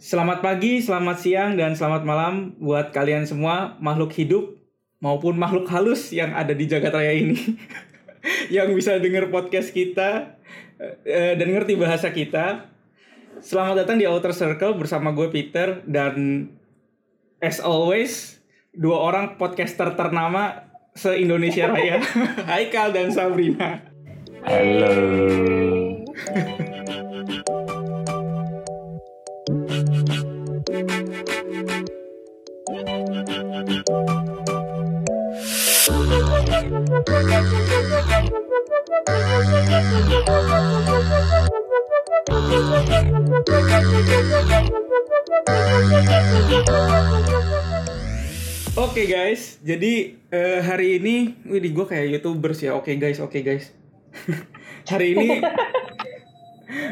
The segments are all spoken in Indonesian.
Selamat pagi, selamat siang, dan selamat malam buat kalian semua makhluk hidup maupun makhluk halus yang ada di jagat raya ini. yang bisa dengar podcast kita eh, dan ngerti bahasa kita. Selamat datang di Outer Circle bersama gue Peter dan as always dua orang podcaster ternama se-Indonesia Raya, Haikal dan Sabrina. Halo. Oke guys, jadi eh, hari ini, wih gue kayak youtubers ya. Oke guys, oke guys. hari ini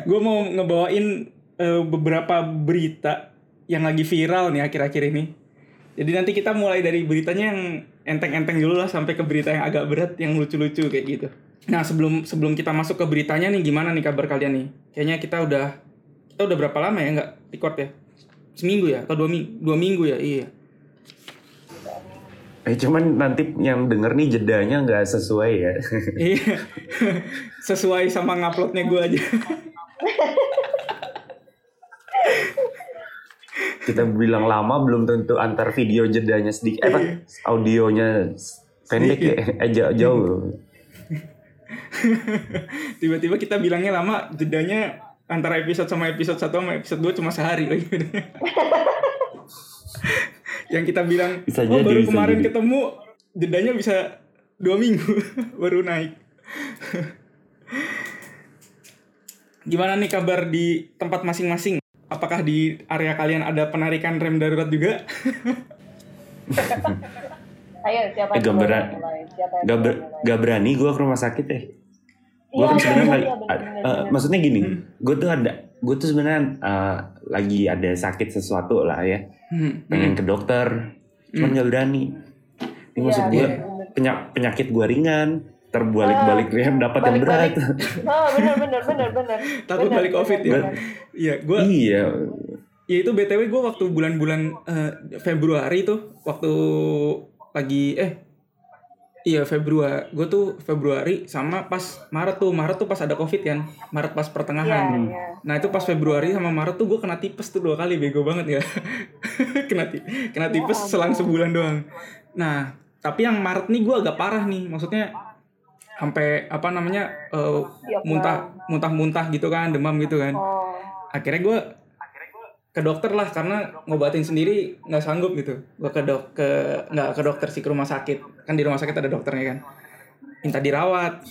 gue mau ngebawain eh, beberapa berita yang lagi viral nih akhir-akhir ini. Jadi nanti kita mulai dari beritanya yang enteng-enteng dulu lah sampai ke berita yang agak berat, yang lucu-lucu kayak gitu. Nah sebelum sebelum kita masuk ke beritanya nih, gimana nih kabar kalian nih? Kayaknya kita udah kita udah berapa lama ya nggak record ya? Seminggu ya atau dua minggu? Dua minggu ya, iya. Eh cuman nanti yang denger nih jedanya nggak sesuai ya. Iya. Sesuai sama nguploadnya gue aja. Kita bilang lama belum tentu antar video jedanya sedikit, eh apa audionya pendek ya, eh jauh. jauh. Tiba-tiba kita bilangnya lama, jedanya antara episode sama episode 1 sama episode 2 cuma sehari lagi. Yang kita bilang, Bisa oh jadi, baru bisa kemarin jadi." ketemu, jedanya bisa dua minggu baru naik. Gimana nih kabar di tempat masing-masing? Apakah di area kalian ada penarikan rem darurat juga? Ayo siapa Eh, yang gak, mulai? Gak, ber- gak berani gue ke rumah sakit ya. Gue Iya, kan iya, sebenarnya iya, lagi, iya, bener, eh, bener, eh, bener. maksudnya gini, gue tuh ada, gue tuh sebenarnya eh, lagi ada sakit sesuatu lah ya, Hmm. pengen ke dokter, cuman nggak berani. Ini maksud Iya, gue iya, bener. penyak- penyakit gue ringan, terbalik-balik rehab dapat yang berat. Balik-balik. Oh benar benar benar benar. Takut Benar, balik COVID ya? benar. Iya, gue iya, Ya itu BTW gue waktu bulan-bulan eh, Februari tuh waktu lagi eh iya Februari. Gue tuh Februari sama pas Maret tuh. Maret tuh pas ada covid kan? Maret pas Iya pertengahan. Iya. nah itu pas Februari sama Maret tuh gue kena tipes tuh dua kali. Bego banget ya. Kena ti kena tipes selang sebulan doang. Nah tapi yang Maret nih gue agak parah nih. Maksudnya sampai apa namanya eh, Tiap muntah muntah-muntah gitu kan demam gitu kan. Oh. Akhirnya gue ke dokter lah karena ngobatin sendiri nggak sanggup gitu. Gue ke dok ke nggak ke dokter sih ke rumah sakit. Kan di rumah sakit ada dokternya kan. Minta dirawat.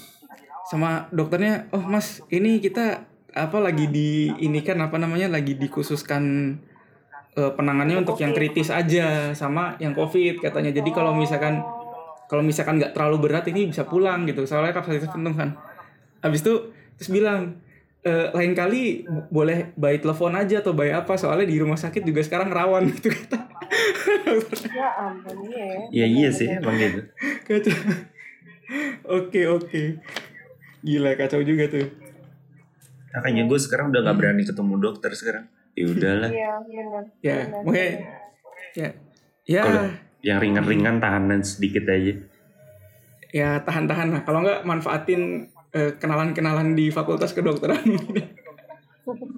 Sama dokternya oh mas ini kita apa lagi di ini kan apa namanya lagi dikhususkan eh, penanganannya untuk yang kritis aja sama yang covid katanya. Jadi kalau misalkan kalau misalkan nggak terlalu berat ini bisa pulang gitu. Soalnya kapasitas penuh kan. Habis itu terus bilang "Eh, lain kali bo- boleh by telepon aja atau by apa soalnya di rumah sakit juga sekarang rawan gitu kata ya ampun iya. ya ya. iya sih emang gitu. kacau oke oke gila kacau juga tuh Makanya gue sekarang udah gak berani ketemu dokter sekarang. Ya udahlah. Iya benar. ya benar, makanya ya ya Kalau yang ringan-ringan tahanan sedikit aja. ya tahan-tahan lah kalau nggak manfaatin kenalan-kenalan di fakultas kedokteran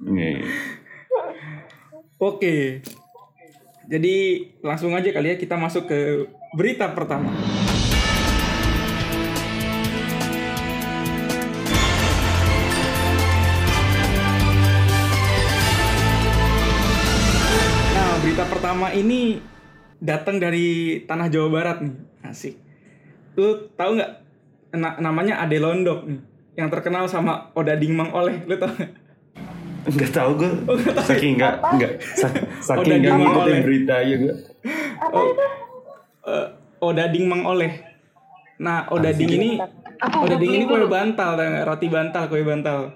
Nih. Oke. Jadi langsung aja kali ya kita masuk ke berita pertama. Nah, berita pertama ini datang dari tanah Jawa Barat nih. Asik. Lu tahu nggak Na- namanya Ade Londok nih yang terkenal sama Odading Mang Oleh. Lu tahu nggak? Nggak tahu gue. Saking nggak nggak sa- Oh, saking nggak daging ngikutin berita aja gue. eh, odading mang oleh. Nah, odading ini Apa odading ini kue bantal, tau roti bantal, kue bantal.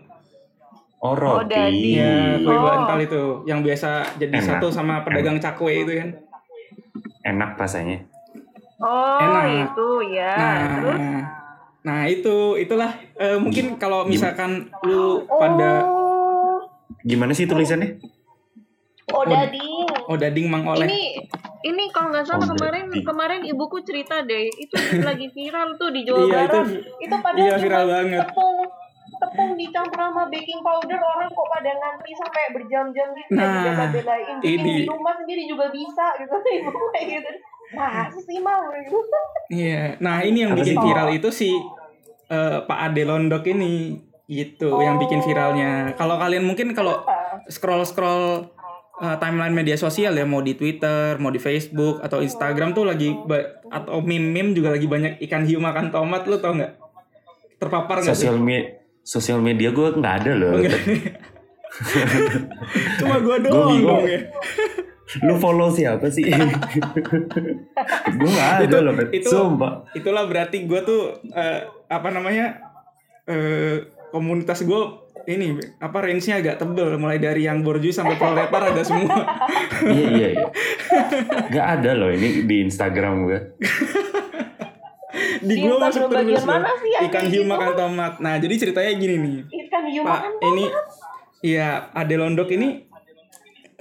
Oh roti. daging. Ya, kue Oh. bantal itu yang biasa jadi Enak. satu sama pedagang cakwe itu kan. Enak rasanya. Oh Enak. itu ya. Nah, Terus nah itu itulah eh, mungkin kalau misalkan lu pada oh Gimana sih tulisannya? Oh dading. Oh dading mang oleh. Ini ini kalau nggak salah Oh, kemarin dading. kemarin ibuku cerita deh itu lagi viral tuh di Jawa Iya, itu- Barat. Itu, pada iya, cuma viral banget. Tepung tepung dicampur sama baking powder orang kok pada ngantri sampai berjam-jam gitu Nah, bela-belain bikin ini. di rumah sendiri juga bisa gitu ibu kayak gitu. Nah, sih mau. Iya. Nah ini yang bikin viral itu si eh, Pak Ade Londok ini gitu yang bikin viralnya. Kalau kalian mungkin kalau scroll scroll timeline media sosial ya mau di Twitter, mau di Facebook atau Instagram tuh lagi atau meme-meme juga lagi banyak ikan hiu makan tomat lu tau nggak? Terpapar nggak sih? Sosial media sosial media gue nggak ada loh. Cuma gua Gua doang bingung. dong ya. Lu follow siapa sih? gue nggak ada Itu- loh, itu- Sumpah. Itulah berarti gue tuh eh, apa namanya eh, komunitas gue ini apa range-nya agak tebel mulai dari yang borjuis sampai proletar ada semua. iya iya iya. Gak ada loh ini di Instagram gue. di gue masuk terus mana sih ikan hiu makan tomat nah jadi ceritanya gini nih Ikan hiu pak makan ini iya Ade Londok ini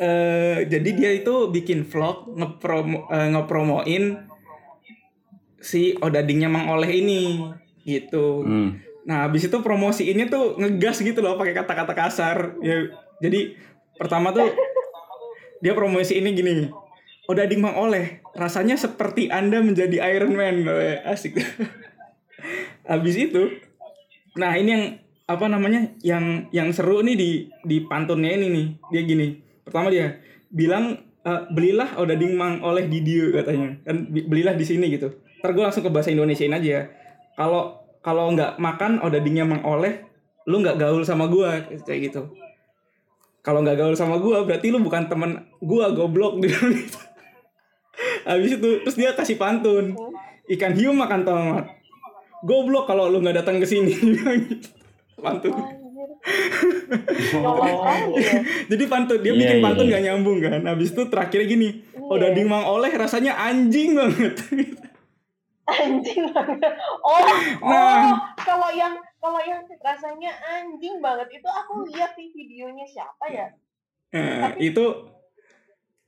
eh jadi dia itu bikin vlog ngepromo eh, ngepromoin si odadingnya Mang Oleh ini gitu Hmm. Nah, habis itu promosiinnya tuh ngegas gitu loh pakai kata-kata kasar. Ya, jadi pertama tuh dia promosi ini gini. Udah ding Mang Oleh, rasanya seperti Anda menjadi Iron Man. Asik. habis itu nah ini yang apa namanya? Yang yang seru nih di di pantunnya ini nih. Dia gini. Pertama dia bilang eh, belilah odading Mang Oleh di dia katanya. Kan belilah di sini gitu. Ntar gue langsung ke bahasa Indonesiain aja. Kalau kalau nggak makan odadingnya Mang Oleh, lu nggak gaul sama gua kayak gitu. Kalau nggak gaul sama gua berarti lu bukan temen gua goblok gitu. Habis itu terus dia kasih pantun. Ikan hiu makan tomat. Goblok kalau lu nggak datang ke sini gitu. Pantun. Nyolot sekali ya. Jadi pantun dia Iya, bikin iya, pantun iya. nggak nyambung kan. Habis itu terakhirnya gini. Iya. Odading Mang Oleh rasanya anjing banget. anjing banget. Oh, Nah. oh, kalau yang kalau yang rasanya anjing banget itu aku lihat di videonya siapa ya? Nah, itu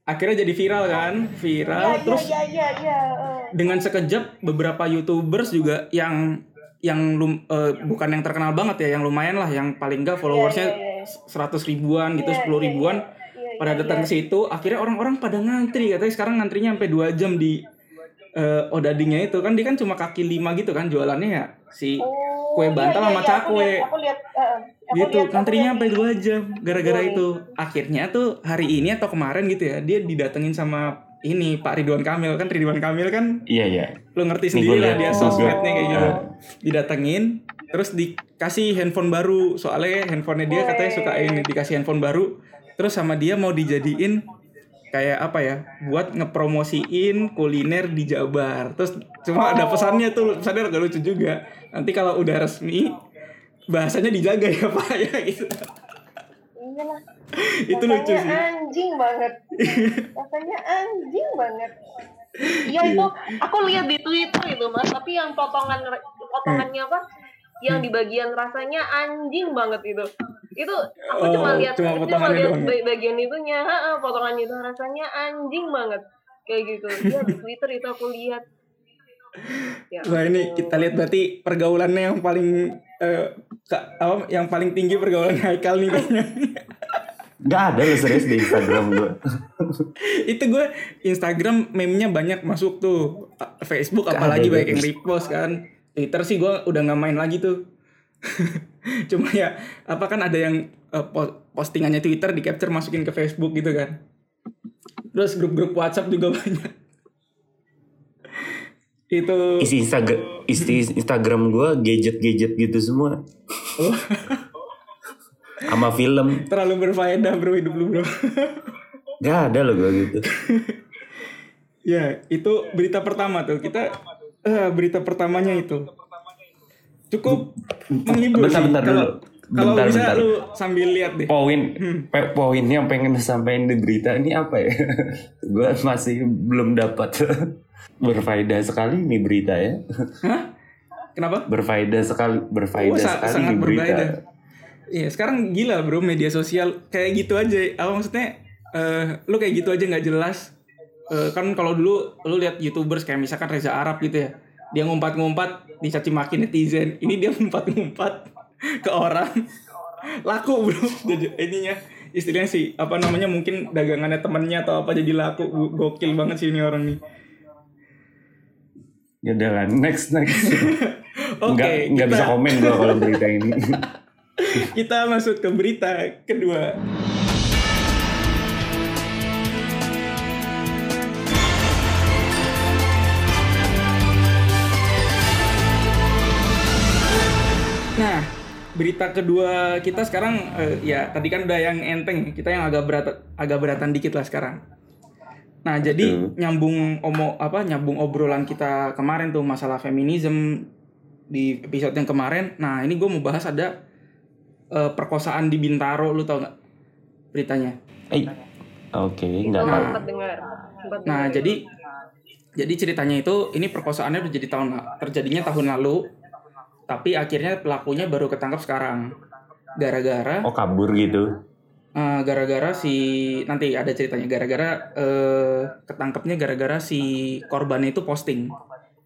akhirnya jadi viral kan? Viral Iya, terus iya, iya, iya, eh. dengan sekejap beberapa youtubers juga yang yang lum, eh, bukan yang terkenal banget ya yang lumayan lah yang paling enggak followersnya Iya, iya, seratus ribuan gitu Iya, sepuluh iya, ribuan Iya, pada iya, datang iya. ke situ akhirnya orang-orang pada ngantri katanya sekarang ngantrinya sampai dua jam di eh, odadingnya itu. Kan dia kan cuma kaki lima gitu kan jualannya ya si Oh, kue iya, bantal iya, sama iya, aku cakwe. lihat- Aku lihat, eh, aku gitu lihat- lihat. sampai dua jam gara-gara Iya, itu. akhirnya tuh hari ini atau kemarin gitu ya dia didatengin sama ini Pak Ridwan Kamil. Kan Ridwan Kamil kan Iya iya. lo ngerti sendiri lah liat dia sosmednya kayak gitu. Ah. didatengin terus dikasih handphone baru. Soalnya handphonenya dia katanya suka ini dikasih handphone baru. Terus sama dia mau dijadiin kayak apa ya buat ngepromosiin kuliner di Jabar. Terus cuma ada pesannya tuh pesannya agak lucu juga. Nanti kalau udah resmi bahasanya dijaga ya pak. Ya gitu Iyalah. itu lucu sih anjing banget. Rasanya anjing banget. Iya itu aku lihat di Twitter itu mas, tapi yang potongan potongannya apa? Yang di bagian rasanya anjing banget itu. Itu aku Oh, cuma lihat cuma cuma lihat bagian itunya, ha, potongannya itu rasanya anjing banget. Kayak gitu. Iya di Twitter itu aku lihat. Ya Nah ini kita lihat berarti pergaulannya yang paling ka- apa yang paling tinggi pergaulan Haikal nih kayaknya. Gak ada loh serius di Instagram gue. itu gue Instagram meme-nya banyak masuk tuh. Facebook Gak apalagi banyak yang repost kan. Twitter sih gue udah nggak main lagi tuh. Cuma ya apa kan ada yang po- postingannya Twitter di capture masukin ke Facebook gitu kan. Terus grup-grup WhatsApp juga banyak itu Isi Instagram isi Instagram gue gadget-gadget gitu semua. oh, Sama film. terlalu berfaedah bro hidup lu bro Gak ada loh gue gitu. ya itu berita pertama tuh kita eh, berita pertamanya itu cukup menghibur Bentar, bentar kalau dulu. kalau Bentar, bisa bentar. lu sambil lihat deh Poin Hmm. pe- poin yang pengen disampaikan di berita ini apa ya? gue masih belum dapat. berfaedah sekali nih berita ya. Hah? Kenapa? Berfaedah sekali, berfaedah Oh, sa- sekali sangat nih berita. berbeda. Iya, sekarang gila bro media sosial kayak gitu aja. Apa maksudnya eh lu kayak gitu aja nggak jelas. Eh, kan kalau dulu lu lihat youtubers kayak misalkan Reza Arab gitu ya, dia ngumpat-ngumpat dicaci maki netizen. Ini dia ngumpat-ngumpat ke orang laku bro jadi ininya istilahnya sih apa namanya mungkin dagangannya temennya atau apa jadi laku gokil banget sih ini orang nih Ya udah lah, next next. oke nggak nggak kita, bisa komen gua kalau berita ini. kita masuk ke berita kedua Nah, berita kedua kita sekarang eh, ya tadi kan udah yang enteng, kita yang agak berat agak beratan dikit lah sekarang. Nah, jadi Betul. nyambung omo apa nyambung obrolan kita kemarin tuh masalah feminisme di episode yang kemarin. Nah, ini gue mau bahas ada eh, perkosaan di Bintaro, lu tau nggak beritanya? Eh, oke, Itu nggak sempat dengar. Sempat Nah, dengar jadi jadi ceritanya itu ini perkosaannya udah jadi tahun terjadinya tahun lalu, tapi akhirnya pelakunya baru ketangkap sekarang. Gara-gara Oh kabur gitu. Eh, gara-gara si nanti ada ceritanya gara-gara eh, ketangkepnya gara-gara si korbannya itu posting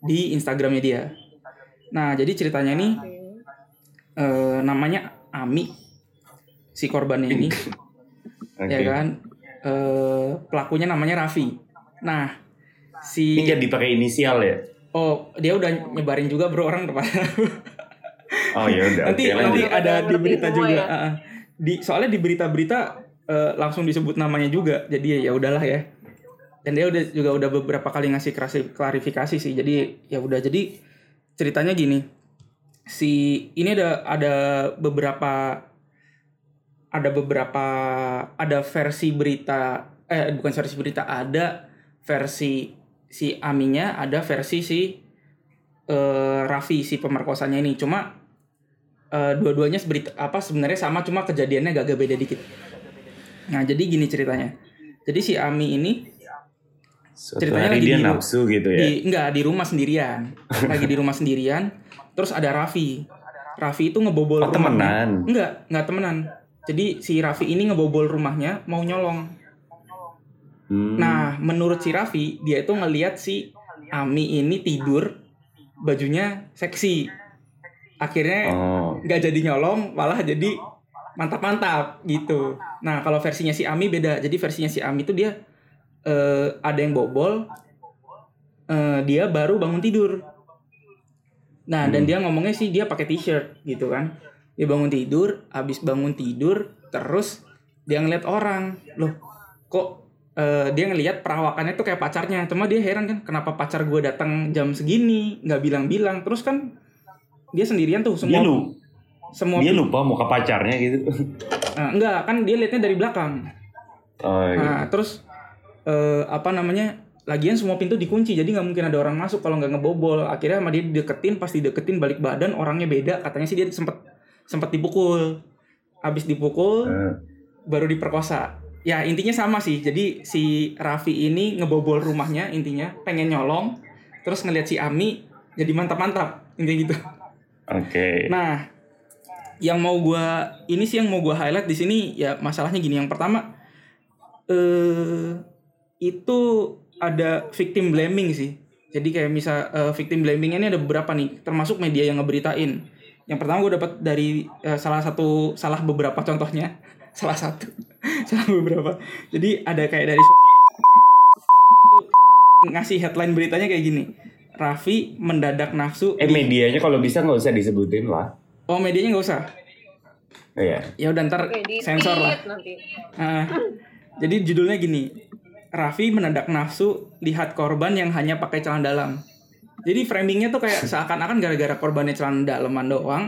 di Instagramnya dia. Nah, jadi ceritanya ini eh, namanya Ami si korbannya ini Oke. ya kan eh, pelakunya namanya Raffi. Nah, si Ini jadi pakai inisial ya? Oh, dia udah nyebarin juga bro orang depan. Oh ya udah. nanti oke, nanti ada di berita juga. ya? Ah. Di soalnya di berita-berita eh, langsung disebut namanya juga. Jadi ya udahlah ya. Dan dia udah juga udah beberapa kali ngasih klarifikasi sih. Jadi ya udah jadi ceritanya gini. Si ini ada ada beberapa ada beberapa ada versi berita eh bukan versi berita ada versi si Aminya ada versi si eh, Raffi si pemerkosanya ini cuma eh, dua-duanya berita apa sebenarnya sama cuma kejadiannya agak beda dikit nah jadi gini ceritanya jadi si Ami ini Suatu ceritanya lagi dia di- nafsu gitu ya. di enggak di rumah sendirian lagi di rumah sendirian terus ada Raffi Raffi itu ngebobol Oh, rumahnya temenan. enggak enggak temenan jadi si Raffi ini ngebobol rumahnya mau nyolong Hmm. Nah, menurut si Raffi, dia itu ngelihat si Ami ini tidur, bajunya seksi. Akhirnya Oh. nggak jadi nyolong, malah jadi mantap-mantap gitu. Nah, kalau versinya si Ami beda. Jadi versinya si Ami itu dia eh, ada yang bobol, eh, dia baru bangun tidur. Nah, dan Hmm. dia ngomongnya sih dia pakai t-shirt gitu kan. Dia bangun tidur, habis bangun tidur, terus dia ngeliat orang, loh, kok eh, dia ngelihat perawakannya tuh kayak pacarnya. Cuma dia heran kan, kenapa pacar gue datang jam segini, nggak bilang-bilang. Terus kan dia sendirian tuh Dia semua lu, semua dia lupa mau ke pacarnya gitu. Nah, enggak kan dia liatnya dari belakang. Oh iya. Nah, terus eh, apa namanya? Lagian semua pintu dikunci, jadi nggak mungkin ada orang masuk kalau nggak ngebobol. Akhirnya sama dia deketin, pas dideketin balik badan orangnya beda. Katanya sih dia sempet sempet dipukul. Habis dipukul, Eh, baru diperkosa. Ya intinya sama sih. Jadi si Raffi ini ngebobol rumahnya intinya pengen nyolong, terus ngeliat si Ami jadi mantap-mantap intinya gitu. Oke. Nah, yang mau gua ini sih yang mau gua highlight di sini ya masalahnya gini. Yang pertama eh itu ada victim blaming sih. Jadi kayak misal eh, victim blaming ini ada beberapa nih, termasuk media yang ngeberitain. Yang pertama gue dapat dari eh, salah satu salah beberapa contohnya, salah satu, salah beberapa. Jadi ada kayak dari ngasih headline beritanya kayak gini. Raffi mendadak nafsu Eh di- medianya kalau bisa nggak usah disebutin lah. Oh medianya nggak usah. Oh, Iya. Ya udah ntar Oke, di sensor lah. nanti. Ah, jadi judulnya gini. Raffi mendadak nafsu lihat korban yang hanya pakai celana dalam. Jadi framingnya tuh kayak seakan-akan gara-gara korbannya celana dalaman doang.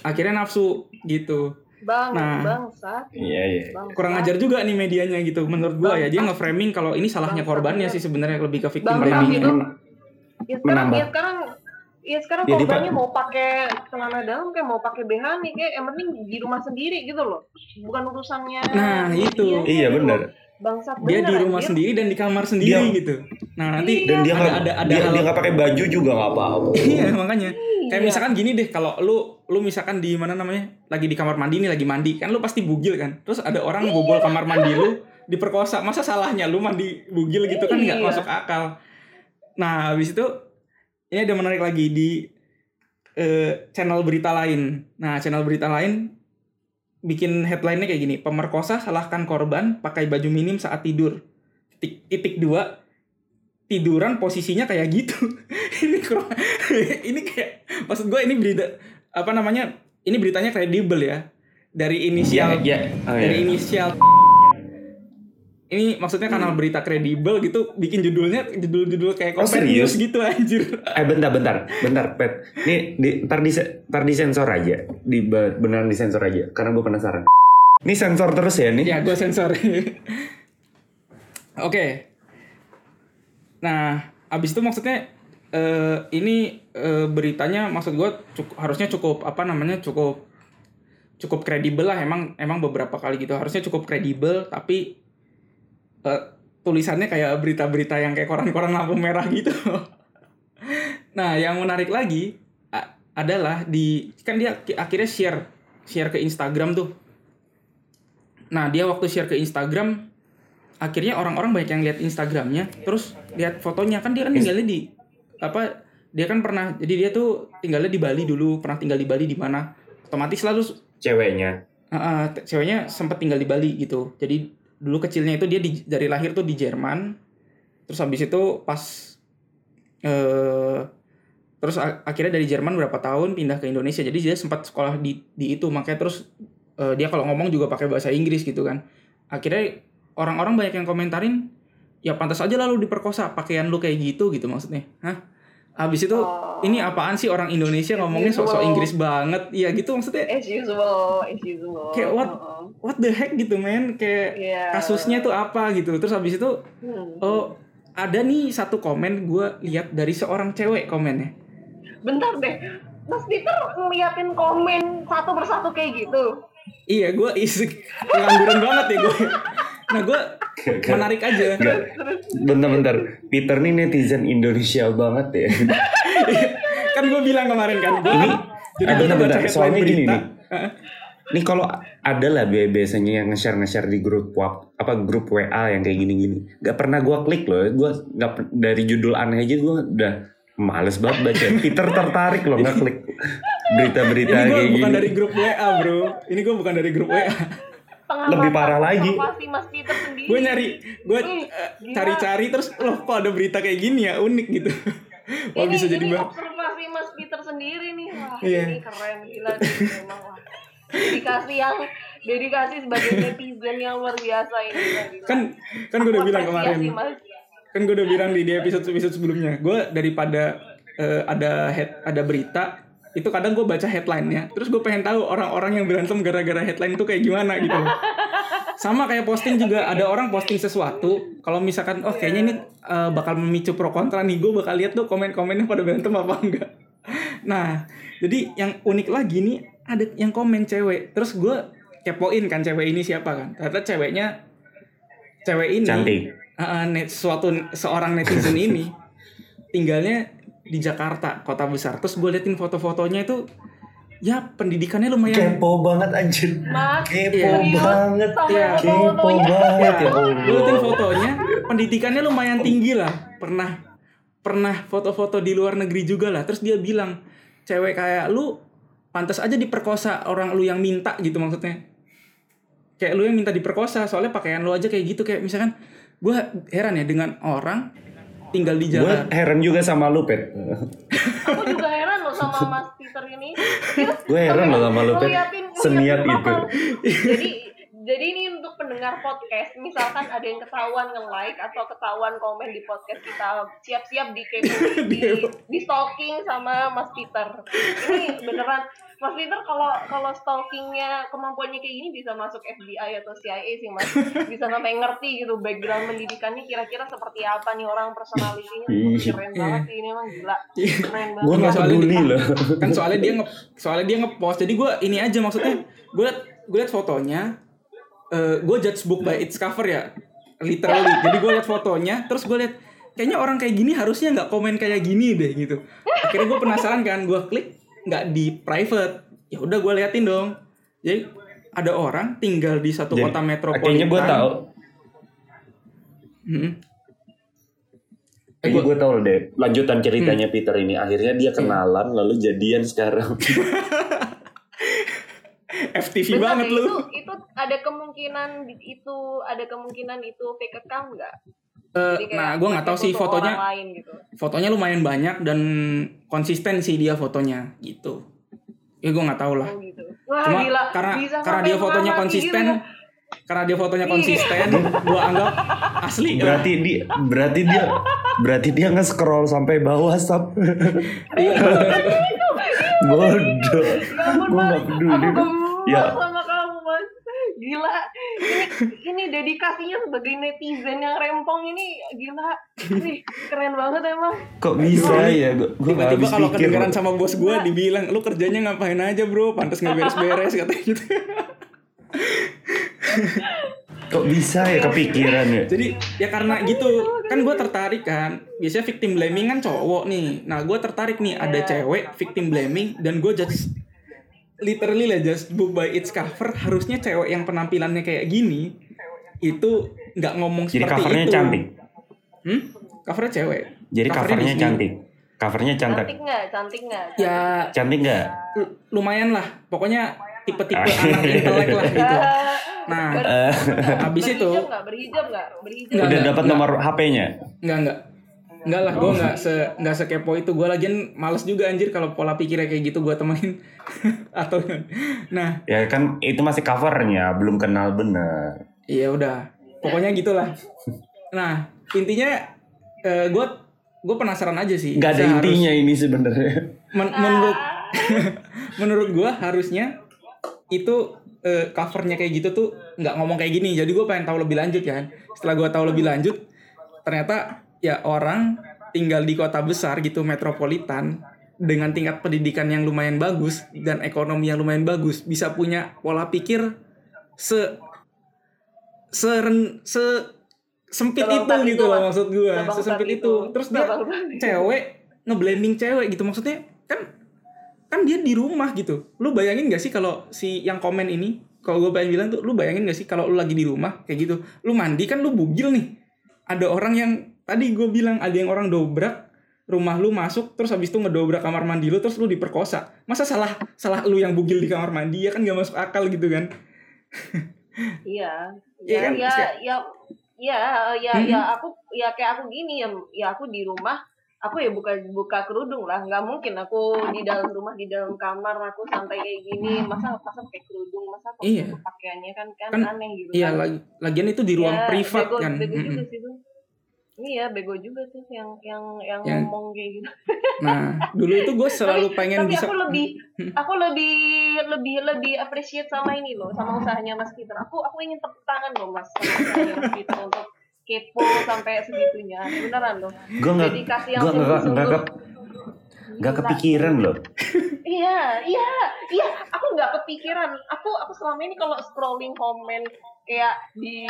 Akhirnya nafsu gitu. Bang, Nah. bangsat. Iya iya. Kurang ajar juga nih medianya gitu menurut gua ya. Dia nge-framing kalau ini salahnya Bangsat, korbannya bener. sih sebenarnya lebih ke victim Bangsat blaming. Ya sekarang, Menambah. ya sekarang, ya sekarang Jadi, korbannya mau pakai celana dalam kayak mau pakai BH nih kayak yang penting di rumah sendiri gitu loh. Bukan urusannya. Nah, itu. dia Iya gitu benar. loh. Bangsat Dia bener, di rumah anjir. sendiri dan di kamar sendiri Dia- gitu. Nah, nanti Dan dia ada nggak ada ada dia hal dia nggak pakai baju juga nggak apa-apa. Iya makanya. Kayak Iya. misalkan gini deh, kalau lu lu misalkan di mana namanya lagi di kamar mandi nih lagi mandi kan lu pasti bugil kan. Terus ada orang Iya. bobol kamar mandi lu, diperkosa masa salahnya lu mandi bugil gitu kan nggak Iya. masuk akal nah habis itu ini ada menarik lagi di eh, channel berita lain. Nah channel berita lain bikin headline-nya kayak gini. Pemerkosa salahkan korban pakai baju minim saat tidur. Titik, titik dua tiduran posisinya kayak gitu. Ini kurang ini kayak maksud gue ini berita apa namanya ini beritanya kredibel ya. Dari inisial ya. Oh, dari iya. inisial ini maksudnya kanal berita kredibel gitu bikin judulnya judul-judul kayak Oh, serius? Gitu anjir Eh bentar bentar bentar pet. Nih di, ntar di ntar disensor aja. Di beneran disensor aja karena gue penasaran. Ini sensor terus ya nih. ya gue sensor oke nah abis itu maksudnya eh, ini eh, beritanya maksud gue cukup, harusnya cukup apa namanya cukup cukup kredibel lah emang emang beberapa kali gitu harusnya cukup kredibel tapi eh, tulisannya kayak berita-berita yang kayak koran-koran lampu merah gitu nah yang menarik lagi adalah di kan dia akhirnya share share ke Instagram tuh Nah, dia waktu share ke Instagram, akhirnya orang-orang banyak yang lihat Instagramnya, terus lihat fotonya kan dia kan tinggalnya di apa? Dia kan pernah, jadi dia tuh tinggalnya di Bali dulu, pernah tinggal di Bali di mana? Otomatis selalu Ceweknya. uh, uh, ceweknya sempat tinggal di Bali gitu. Jadi dulu kecilnya itu dia di, dari lahir tuh di Jerman, terus habis itu pas eh terus akhirnya dari Jerman berapa tahun pindah ke Indonesia. Jadi dia sempat sekolah di di itu, makanya terus eh, dia kalau ngomong juga pakai bahasa Inggris gitu kan. Akhirnya orang-orang banyak yang komentarin, ya pantas aja lalu diperkosa, pakaian lu kayak gitu gitu maksudnya. Hah? Habis itu Oh. ini apaan sih orang Indonesia ngomongnya sok-sok. Inggris banget. Iya gitu maksudnya. as usual as usual Kayak what? Heeh. What the heck gitu men kayak Iya. kasusnya tuh apa gitu. Terus habis itu Hmm. oh ada nih satu komen gue lihat dari seorang cewek komennya. bentar deh Mas Peter ngeliatin komen satu persatu kayak gitu Iya, gue isi pengangguran banget ya gue. Nah, gue menarik aja. Bentar-bentar. Peter nih netizen Indonesia banget ya. kan gue bilang kemarin kan. Ini jadi gue bentar-bentar. Soalnya gini nih. Nih kalau ada lah bi- biasanya yang nge-share nge-share di grup WhatsApp apa grup WA yang kayak gini-gini. Gak pernah gua klik loh. Gua nggak per- dari judul aneh aja gua udah males banget baca. Peter tertarik loh nggak klik berita-berita Ini gue kayak bukan gini. dari grup WA bro. Ini gue bukan dari grup WA. Pengamatan Lebih parah lagi. Mas Peter sendiri gue nyari, gue eh, gila. cari-cari terus loh kok ada berita kayak gini ya unik gitu. Wah ini, bisa jadi ini observasi Mas Peter sendiri nih wah Iya. ini keren gila memang wah dedikasi yang dedikasi sebagai netizen yang luar biasa ini gila. Kan kan gue udah bilang kemarin. Mas. kan gue udah bilang di, di episode episode sebelumnya gue daripada eh, ada head ada berita itu kadang gue baca headline-nya terus gue pengen tahu orang-orang yang berantem gara-gara headline itu kayak gimana gitu loh. sama kayak posting juga ada orang posting sesuatu kalau misalkan oh kayaknya ini eh, bakal memicu pro kontra nih gue bakal lihat tuh komen-komennya pada berantem apa enggak nah jadi yang unik lagi nih ada yang komen cewek terus gue kepoin kan cewek ini siapa kan ternyata ceweknya cewek ini Cantik. uh, net, suatu seorang netizen ini tinggalnya di Jakarta kota besar. Terus gue liatin foto-fotonya itu ya pendidikannya lumayan Kepo banget anjir. Mas, Kepo serius? banget. sama Iya. Kepo banget. Ya gue liatin fotonya pendidikannya lumayan tinggi lah. Pernah pernah foto-foto di luar negeri juga lah. Terus dia bilang cewek kayak lu pantas aja diperkosa orang lu yang minta gitu maksudnya. Kayak lu yang minta diperkosa soalnya pakaian lu aja kayak gitu. Kayak misalkan gue heran ya dengan orang tinggal di Gue jalan heran juga sama lu, Pet. aku juga heran loh sama Mas Peter ini Gue heran loh sama lu, Pet. Seniat itu. jadi jadi ini untuk pendengar podcast misalkan ada yang ketahuan nge-like atau ketahuan komen di podcast kita siap-siap di di, di stalking sama Mas Peter. Ini beneran Mas Peter kalau kalau stalkingnya kemampuannya kayak gini bisa masuk FBI atau CIA sih Mas. Bisa sampai ngerti gitu background pendidikannya kira-kira seperti apa nih orang personalitinya. Keren banget sih ini emang gila. Keren banget. Gue Enggak, gak soalnya peduli loh. kan soalnya dia nge soalnya dia ngepost jadi gue ini aja maksudnya gue liat gue liat fotonya eh gue judge book by its cover ya literally. Jadi gue liat fotonya terus gue liat kayaknya orang kayak gini harusnya nggak komen kayak gini deh gitu. Akhirnya gue penasaran kan gue klik nggak di private. Ya udah gue liatin dong. Jadi ada orang tinggal di satu Jadi, kota metropolitan Kayaknya gue tahu. Hmm. Eh, gue tau deh lanjutan ceritanya Peter ini. Akhirnya dia kenalan lalu jadian sekarang. FTV Bentar banget lu. Itu, itu ada kemungkinan itu ada kemungkinan itu fake account nggak? Kayak nah, gue nggak tahu sih foto fotonya. lain gitu. Fotonya lumayan banyak dan konsisten sih dia fotonya gitu. Ya gue nggak tahu lah. Oh gitu. Wah Cuma gila. karena Bisa karena dia fotonya konsisten, gitu. karena dia fotonya Iya. konsisten, gue anggap asli. lah. berarti dia berarti dia berarti dia nge-scroll sampai bawah sab. Iya. Bodoh. Ya ampun, Gue nggak peduli. Ya. sama kamu mas. Gila. Ini ini dedikasinya sebagai netizen yang rempong ini gila. Nih, keren banget emang. Kok bisa ya? Gue Tiba-tiba habis kalau kedengeran sama bos gue dibilang, lu kerjanya ngapain aja bro, pantas nggak beres-beres katanya gitu. Kok bisa ya kepikiran ya? Jadi ya karena gitu kan gue tertarik kan. Biasanya victim blaming kan cowok nih. Nah gue tertarik nih ada Iya. cewek victim blaming dan gue just literally lah just book by its cover harusnya cewek yang penampilannya kayak gini itu nggak ngomong Jadi seperti covernya itu. cantik. Hmm? Covernya cewek. Jadi covernya Disney. cantik. Covernya cantik. Cantik nggak? Cantik nggak? Ya Cantik nggak? lu- lumayan lah. Pokoknya tipe-tipe Ah. anak intelek lah gitu. Ah, Nah, Eh, habis itu berhijab nggak? Berhijab nggak? Berhijab. Nggak, udah nggak, dapat nggak. nomor HP-nya. Enggak enggak. Enggak lah, gue enggak se enggak sekepo itu. Gue lagian males juga anjir kalau pola pikirnya kayak gitu gue temenin. Atau nah, Ya kan itu masih covernya, belum kenal bener. iya udah. Pokoknya gitulah. Nah, intinya gue gue penasaran aja sih. Gak ada intinya ini sebenarnya. men- menurut menurut gue harusnya itu eh, covernya kayak gitu tuh nggak ngomong kayak gini. Jadi gue pengen tahu lebih lanjut kan. Setelah gue tahu lebih lanjut, ternyata ya orang tinggal di kota besar gitu metropolitan dengan tingkat pendidikan yang lumayan bagus dan ekonomi yang lumayan bagus bisa punya pola pikir se seren se sempit itu gitu itu loh maksud gue sesempit itu. itu terus dia Sebangkang itu. cewek ngeblaming cewek gitu maksudnya kan kan dia di rumah gitu lu bayangin gak sih kalau si yang komen ini kalau gue pengen bilang tuh lu bayangin gak sih kalau lu lagi di rumah kayak gitu lu mandi kan lu bugil nih ada orang yang tadi gue bilang ada yang orang dobrak rumah lu masuk terus habis itu ngedobrak kamar mandi lu terus lu diperkosa masa salah salah lu yang bugil di kamar mandi ya kan gak masuk akal gitu kan Iya. Iya Ya, kan? ya, ya, ya, ya, Hmm. ya, aku, ya kayak aku gini ya, ya aku di rumah, aku ya buka buka kerudung lah, nggak mungkin aku di dalam rumah di dalam kamar aku santai kayak gini, masa masa pakai kerudung, masa pakai Iya. pakaiannya kan kan, Kan, aneh gitu. iya kan. lagi lagian itu di ruang Ya, privat bego, kan Bego juga Mm-mm. sih. Iya, bego juga tuh yang yang yang, Yang- ngomong kayak gitu. nah dulu itu gue selalu pengen Tapi bisa aku lebih Hmm. aku lebih lebih lebih appreciate sama ini loh, sama usahanya Mas Peter. Aku aku ingin tepuk tangan loh Mas sama usahanya Mas Peter untuk kepo sampai segitunya. Beneran loh. Gue nggak gue nggak nggak nggak kepikiran loh. Iya, iya, iya. Aku nggak kepikiran. Aku aku selama ini kalau scrolling komen kayak di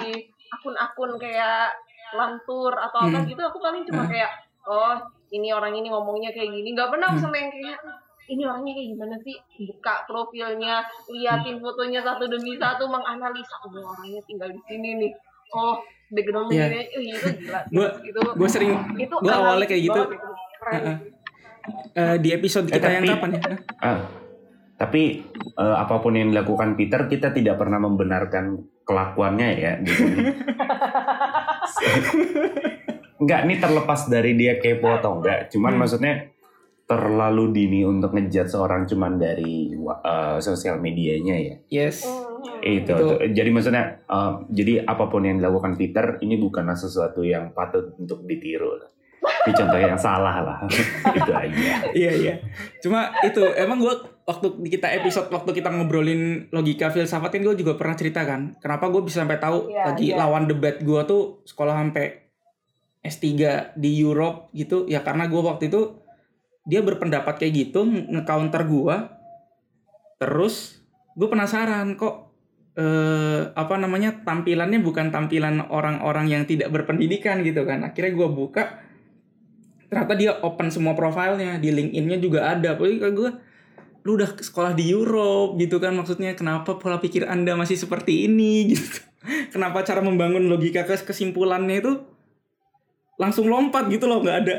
akun-akun kayak lantur atau apa Hmm. gitu, aku paling cuma Hmm. kayak oh ini orang ini ngomongnya kayak gini. Nggak pernah aku Hmm. sama yang kayak ini orangnya kayak gimana sih? Buka profilnya, Hmm. liatin fotonya satu demi satu, menganalisa oh orangnya tinggal di sini nih. Oh background Iya. ini, oh, itu gila. sih. Gua- itu gue sering itu gue awalnya kayak gitu. Eh, di episode Eh, kita yang tapi- kapan ya Ah, tapi eh, apa pun yang dilakukan Peter, kita tidak pernah membenarkan kelakuannya ya. Di sini. Enggak, ini terlepas dari dia kepo atau enggak. Cuman Hmm. maksudnya terlalu dini untuk ngejudge seorang cuman dari eh, sosial medianya ya. yes Hmm. Itu. Itu. Jadi maksudnya, eh, jadi apa pun yang dilakukan Peter ini bukanlah sesuatu yang patut untuk ditiru. Ini contoh yang salah lah. itu aja. iya iya cuma itu emang gue waktu di kita episode waktu kita ngobrolin logika filsafat kan gue juga pernah cerita kan kenapa gue bisa sampai tahu Iya, lagi iya. lawan debat gue tuh sekolah sampai S3 di Europe gitu ya karena gue waktu itu dia berpendapat kayak gitu nge-counter gue terus gue penasaran kok eh apa namanya tampilannya bukan tampilan orang-orang yang tidak berpendidikan gitu kan akhirnya gue buka ternyata dia open semua profilnya di LinkedIn-nya juga ada. Kayak gue lu udah sekolah di Europe gitu kan maksudnya. Kenapa pola pikir anda masih seperti ini? Gitu. Kenapa cara membangun logika kes- kesimpulannya itu langsung lompat? Gitu loh. Nggak ada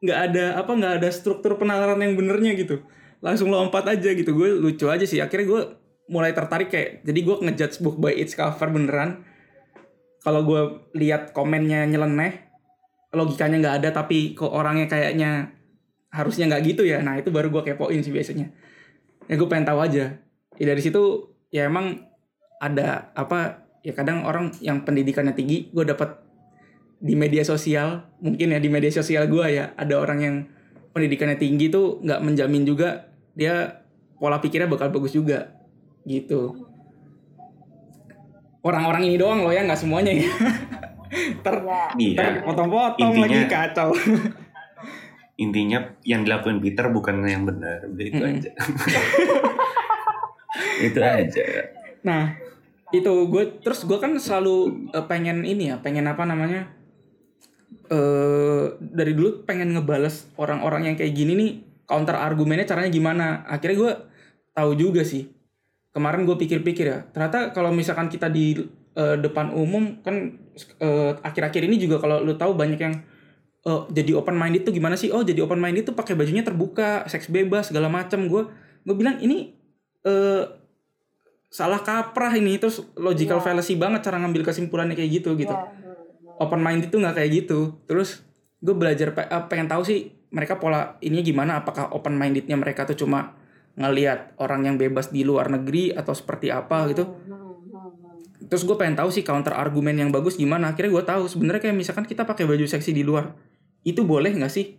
nggak ada apa nggak ada struktur penalaran yang benernya gitu. Langsung lompat aja gitu. Gue lucu aja sih. Akhirnya gue mulai tertarik kayak jadi gue ngejudge book by its cover beneran. Kalau gue lihat komennya nyeleneh logikanya nggak ada tapi kok orangnya kayaknya harusnya nggak gitu ya. Nah itu baru gue kepoin sih biasanya. Ya gue pengen tahu aja. Ya dari situ ya emang ada apa ya kadang orang yang pendidikannya tinggi gue dapat di media sosial. Mungkin ya di media sosial gue ya ada orang yang pendidikannya tinggi tuh nggak menjamin juga dia pola pikirnya bakal bagus juga gitu. Orang-orang ini doang loh ya nggak semuanya ya ter Iya. Iya. ter potong-potong Intinya- lagi kacau Intinya yang dilakuin Peter bukan yang benar. Udah itu Mm-mm. aja. itu aja. Nah, itu gue terus gue kan selalu eh, pengen ini ya, pengen apa namanya? eh dari dulu pengen ngebales orang-orang yang kayak gini nih counter argumennya caranya gimana. Akhirnya gue tahu juga sih. Kemarin gue pikir-pikir ya, ternyata kalau misalkan kita di eh, depan umum kan eh, akhir-akhir ini juga kalau lu tahu banyak yang eh, jadi open minded tuh gimana sih? Oh, jadi open minded tuh pakai bajunya terbuka, seks bebas segala macam. Gue gue bilang ini eh salah kaprah ini terus logical Iya. fallacy banget cara ngambil kesimpulannya kayak gitu gitu Iya, hmm, open mind itu nggak kayak gitu terus gue belajar eh, pengen tahu sih mereka pola ini gimana apakah open mindednya mereka tuh cuma ngelihat orang yang bebas di luar negeri atau seperti apa gitu hmm. Terus gue pengen tahu sih counter argumen yang bagus gimana. Akhirnya gue tahu sebenarnya kayak misalkan kita pakai baju seksi di luar itu boleh nggak sih?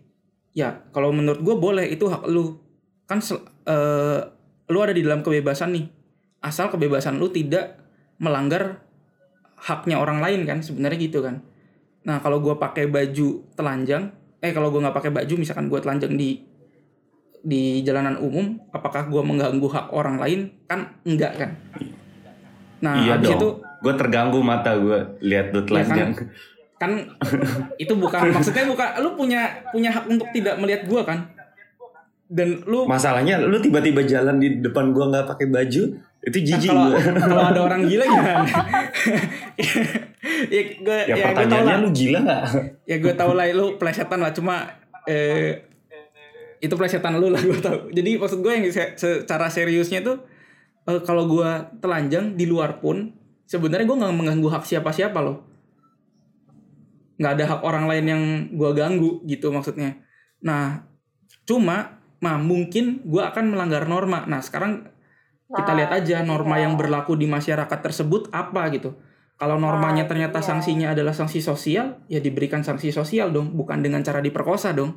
Ya kalau menurut gue boleh itu hak lu. Kan eh, lu ada di dalam kebebasan nih. Asal kebebasan lu tidak melanggar haknya orang lain kan sebenarnya gitu kan. Nah kalau gue pakai baju telanjang eh kalau gue nggak pakai baju misalkan gue telanjang di di jalanan umum apakah gue mengganggu hak orang lain? Kan enggak kan nah iya habis dong. itu Gue terganggu mata gue lihat lu telanjang. kan itu bukan maksudnya bukan lu punya punya hak untuk tidak melihat gua kan dan lu Masalahnya lu tiba-tiba jalan di depan gua nggak pakai baju, itu nah, jijik kalau gua. kalau ada orang gila gimana ya gue Ya, ya, gue tahu pertanyaannya lah lu gila nggak? ya gue tahu lah lu plesetan lah cuma eh itu plesetan lu lah gue tahu jadi maksud gue yang se- secara seriusnya tuh eh, kalau gue telanjang di luar pun sebenarnya gue nggak mengganggu hak siapa-siapa loh nggak ada hak orang lain yang gue ganggu gitu maksudnya nah cuma nah mungkin gue akan melanggar norma nah sekarang kita lihat aja norma iya. yang berlaku di masyarakat tersebut apa gitu. Kalau normanya ternyata iya. sanksinya adalah sanksi sosial, ya diberikan sanksi sosial dong, bukan dengan cara diperkosa dong.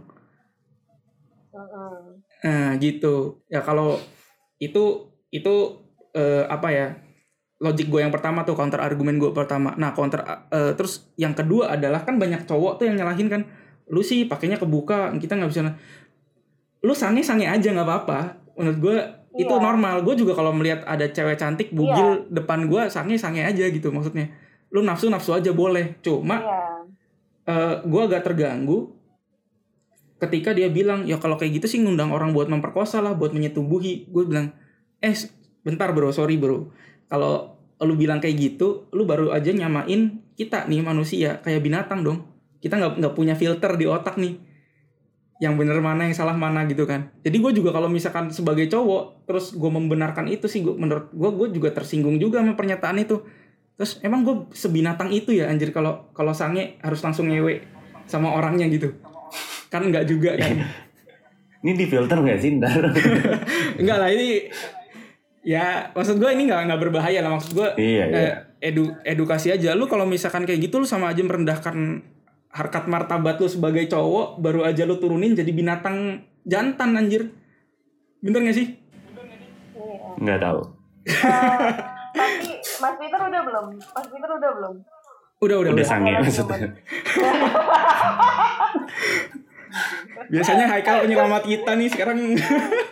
Nah, gitu. Ya kalau itu itu eh, apa ya? Logik gue yang pertama tuh counter argumen gue pertama. Nah, counter eh, terus yang kedua adalah kan banyak cowok tuh yang nyalahin kan, lu sih pakainya kebuka, kita nggak bisa. Lu sange sange aja nggak apa-apa. Menurut gue itu Iya. normal. Gue juga kalau melihat ada cewek cantik bugil depan gue sange sange aja gitu maksudnya. Lu nafsu nafsu aja boleh. Cuma Iya. eh gue agak terganggu ketika dia bilang ya kalau kayak gitu sih ngundang orang buat memperkosa lah buat menyetubuhi gue bilang eh bentar bro sorry bro. Kalau lu bilang kayak gitu lu baru aja nyamain kita nih manusia kayak binatang dong. Kita nggak nggak punya filter di otak nih. Yang bener mana yang salah mana gitu kan. Jadi gue juga kalau misalkan sebagai cowok terus gue membenarkan itu sih gue menurut gue gue juga tersinggung juga sama pernyataan itu. Terus emang gue sebinatang itu ya anjir kalau kalau sange harus langsung ngewe sama orangnya gitu. Kan nggak juga kan. Ini di filter nggak sih ntar? enggak lah ini ya maksud gue ini nggak nggak berbahaya lah maksud gue Iya, iya. eh, edu edukasi aja lu kalau misalkan kayak gitu lu sama aja merendahkan harkat martabat lu sebagai cowok baru aja lu turunin jadi binatang jantan anjir bener gak sih Iya. Nggak tahu. Eh, tapi Mas Peter udah belum? Mas Peter udah belum? udah udah, Udah udah. sange maksudnya. biasanya Haikal penyelamat kita nih sekarang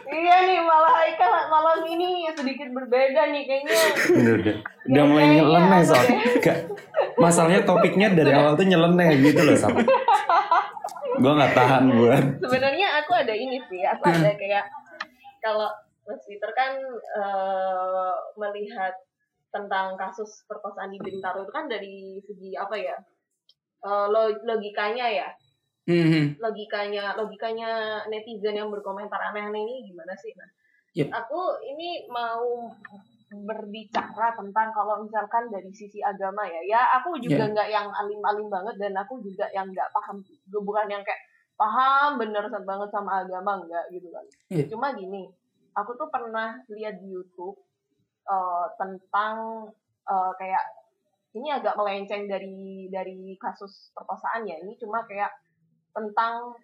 Iya nih malah Haikal malam ini sedikit berbeda nih kayaknya. Udah, udah, udah mulai nyeleneh ada soal. Masalahnya topiknya dari awal tuh nyeleneh gitu loh sama. Gue nggak tahan buat. Sebenarnya aku ada ini sih, aku ada kayak kalau Mas Peter kan eh, melihat tentang kasus perkosaan di Bintaro itu kan dari segi apa ya? eh, lo- logikanya ya Hmm. logikanya logikanya netizen yang berkomentar aneh-aneh ini gimana sih nah Yep. aku ini mau berbicara tentang kalau misalkan dari sisi agama ya ya aku juga nggak yang alim-alim banget dan aku juga yang nggak paham bukan yang kayak paham bener banget sama agama enggak gitu kan Iya. cuma gini aku tuh pernah lihat di YouTube eh, tentang eh, kayak ini agak melenceng dari dari kasus perkosaan ya ini cuma kayak tentang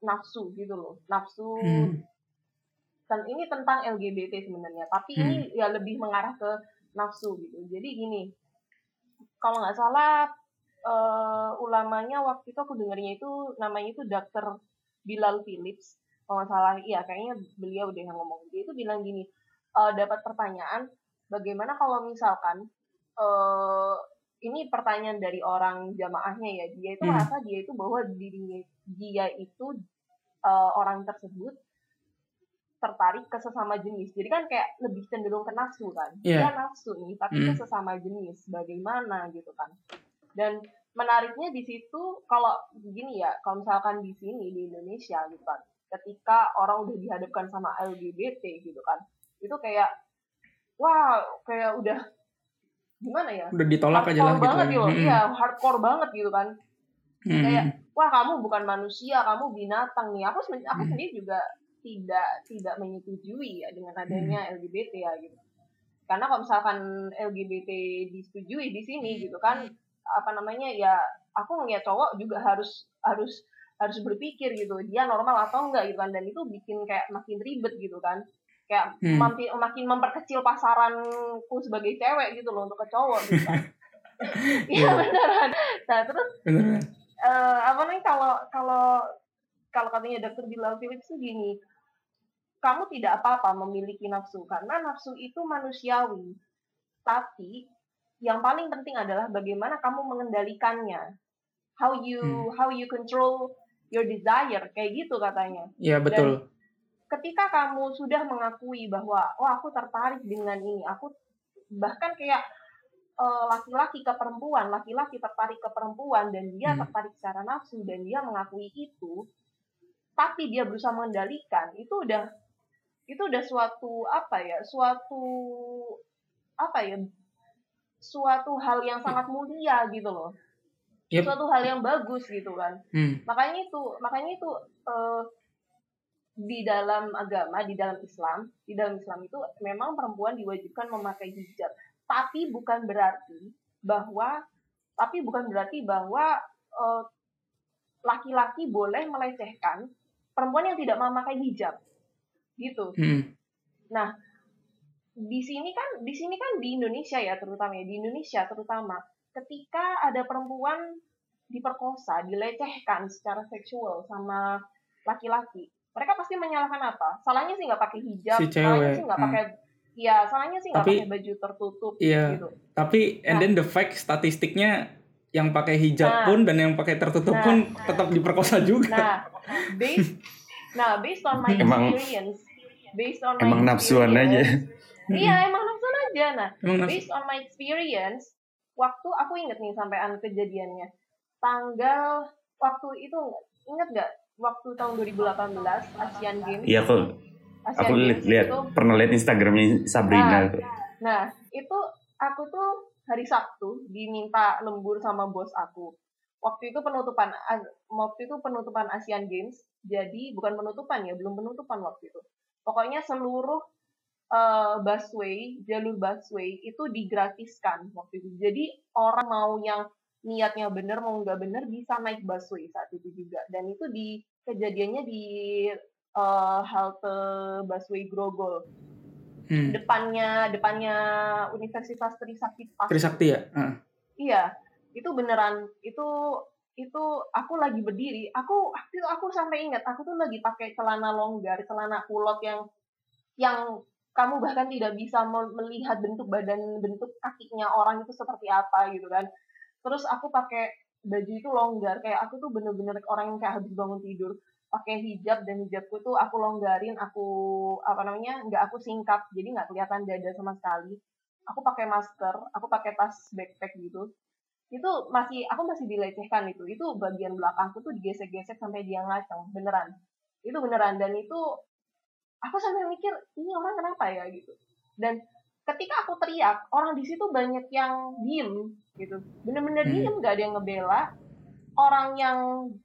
nafsu gitu loh nafsu Hmm. dan ini tentang LGBT sebenarnya tapi Hmm. ini ya lebih mengarah ke nafsu gitu jadi gini kalau nggak salah eh, ulamanya waktu itu aku dengarnya itu namanya itu Dr. Bilal Phillips kalau nggak salah iya kayaknya beliau udah yang ngomong dia itu bilang gini eh, dapat pertanyaan bagaimana kalau misalkan eh ini pertanyaan dari orang jamaahnya ya dia itu Hmm. merasa dia itu bahwa dirinya dia itu eh, orang tersebut tertarik ke sesama jenis. Jadi kan kayak lebih cenderung ke nafsu kan. Iya. Dia nafsu nih, tapi ke Hmm. sesama jenis. Bagaimana gitu kan. Dan menariknya di situ kalau gini ya, kalau misalkan di sini di Indonesia gitu kan, ketika orang udah dihadapkan sama LGBT gitu kan, itu kayak wah kayak udah gimana ya? Udah ditolak aja lah hardcore gitu. banget gitu, iya hardcore banget gitu kan Hmm. kayak wah kamu bukan manusia kamu binatang nih aku sen- aku Hmm. sendiri juga tidak tidak menyetujui ya dengan adanya Hmm. LGBT ya gitu karena kalau misalkan LGBT disetujui di sini gitu kan apa namanya ya aku ngeliat cowok juga harus harus harus berpikir gitu dia normal atau enggak gitu kan dan itu bikin kayak makin ribet gitu kan kayak Hmm. makin makin memperkecil pasaranku sebagai cewek gitu loh untuk ke cowok gitu kan iya beneran nah terus Beneran. Eh apa nih kalau kalau kalau katanya dokter Bilal Phillips itu gini kamu tidak apa-apa memiliki nafsu karena nafsu itu manusiawi tapi yang paling penting adalah bagaimana kamu mengendalikannya how you Hmm. how you control your desire kayak gitu katanya Iya betul. ketika kamu sudah mengakui bahwa oh aku tertarik dengan ini aku bahkan kayak laki-laki ke perempuan laki-laki tertarik ke perempuan dan dia Hmm. tertarik secara nafsu dan dia mengakui itu tapi dia berusaha mengendalikan itu udah itu udah suatu apa ya suatu apa ya suatu hal yang sangat mulia gitu loh Yep. suatu hal yang bagus gitu kan Hmm. makanya itu makanya itu eh, di dalam agama di dalam Islam di dalam Islam itu memang perempuan diwajibkan memakai hijab tapi bukan berarti bahwa tapi bukan berarti bahwa eh, laki-laki boleh melecehkan perempuan yang tidak memakai hijab gitu Hmm. Nah, di sini kan di sini kan di Indonesia ya terutama ya di Indonesia terutama ketika ada perempuan diperkosa, dilecehkan secara seksual sama laki-laki, mereka pasti menyalahkan apa? Salahnya sih nggak pakai hijab, Si salahnya sih nggak hmm. pakai ya salahnya sih nggak pakai baju tertutup Iya. gitu. Tapi and Nah. then the fact statistiknya yang pakai hijab Nah. pun dan yang pakai tertutup Nah. pun tetap diperkosa juga. Nah, based nah based on my Emang- experience, based on my Emang nafsuan aja. Iya, emang nafsuan aja. Nah, Emang nafsu- based on my experience, waktu aku inget nih sampean kejadiannya. Tanggal waktu itu inget gak? Waktu tahun 2018 Asian Games. Iya aku Asian aku Games lihat itu. pernah lihat Instagramnya Sabrina Nah. tuh. Nah, itu aku tuh hari Sabtu diminta lembur sama bos aku. Waktu itu penutupan waktu itu penutupan Asian Games. Jadi bukan penutupan ya, belum penutupan waktu itu. Pokoknya seluruh eh, busway, jalur busway itu digratiskan waktu itu. Jadi orang mau yang niatnya bener mau nggak bener bisa naik busway saat itu juga. Dan itu di kejadiannya di eh, halte busway Grogol Hmm. depannya depannya Universitas Trisakti Pas. Trisakti ya. Heeh. Iya, itu beneran itu itu aku lagi berdiri, aku itu aku sampai ingat aku tuh lagi pakai celana longgar, celana kulot yang yang kamu bahkan tidak bisa me- melihat bentuk badan bentuk kakinya orang itu seperti apa gitu kan. Terus aku pakai baju itu longgar, kayak aku tuh bener-bener orang yang kayak habis bangun tidur pakai hijab dan hijabku tuh aku longgarin, aku apa namanya nggak aku singkat, jadi nggak kelihatan dada sama sekali. Aku pakai masker, aku pakai tas backpack gitu. itu masih aku masih dilecehkan itu itu bagian belakangku tuh digesek-gesek sampai dia ngaceng beneran itu beneran dan itu aku sampai mikir ini orang kenapa ya gitu dan ketika aku teriak orang di situ banyak yang diem gitu bener-bener Hmm. diem gak ada yang ngebela orang yang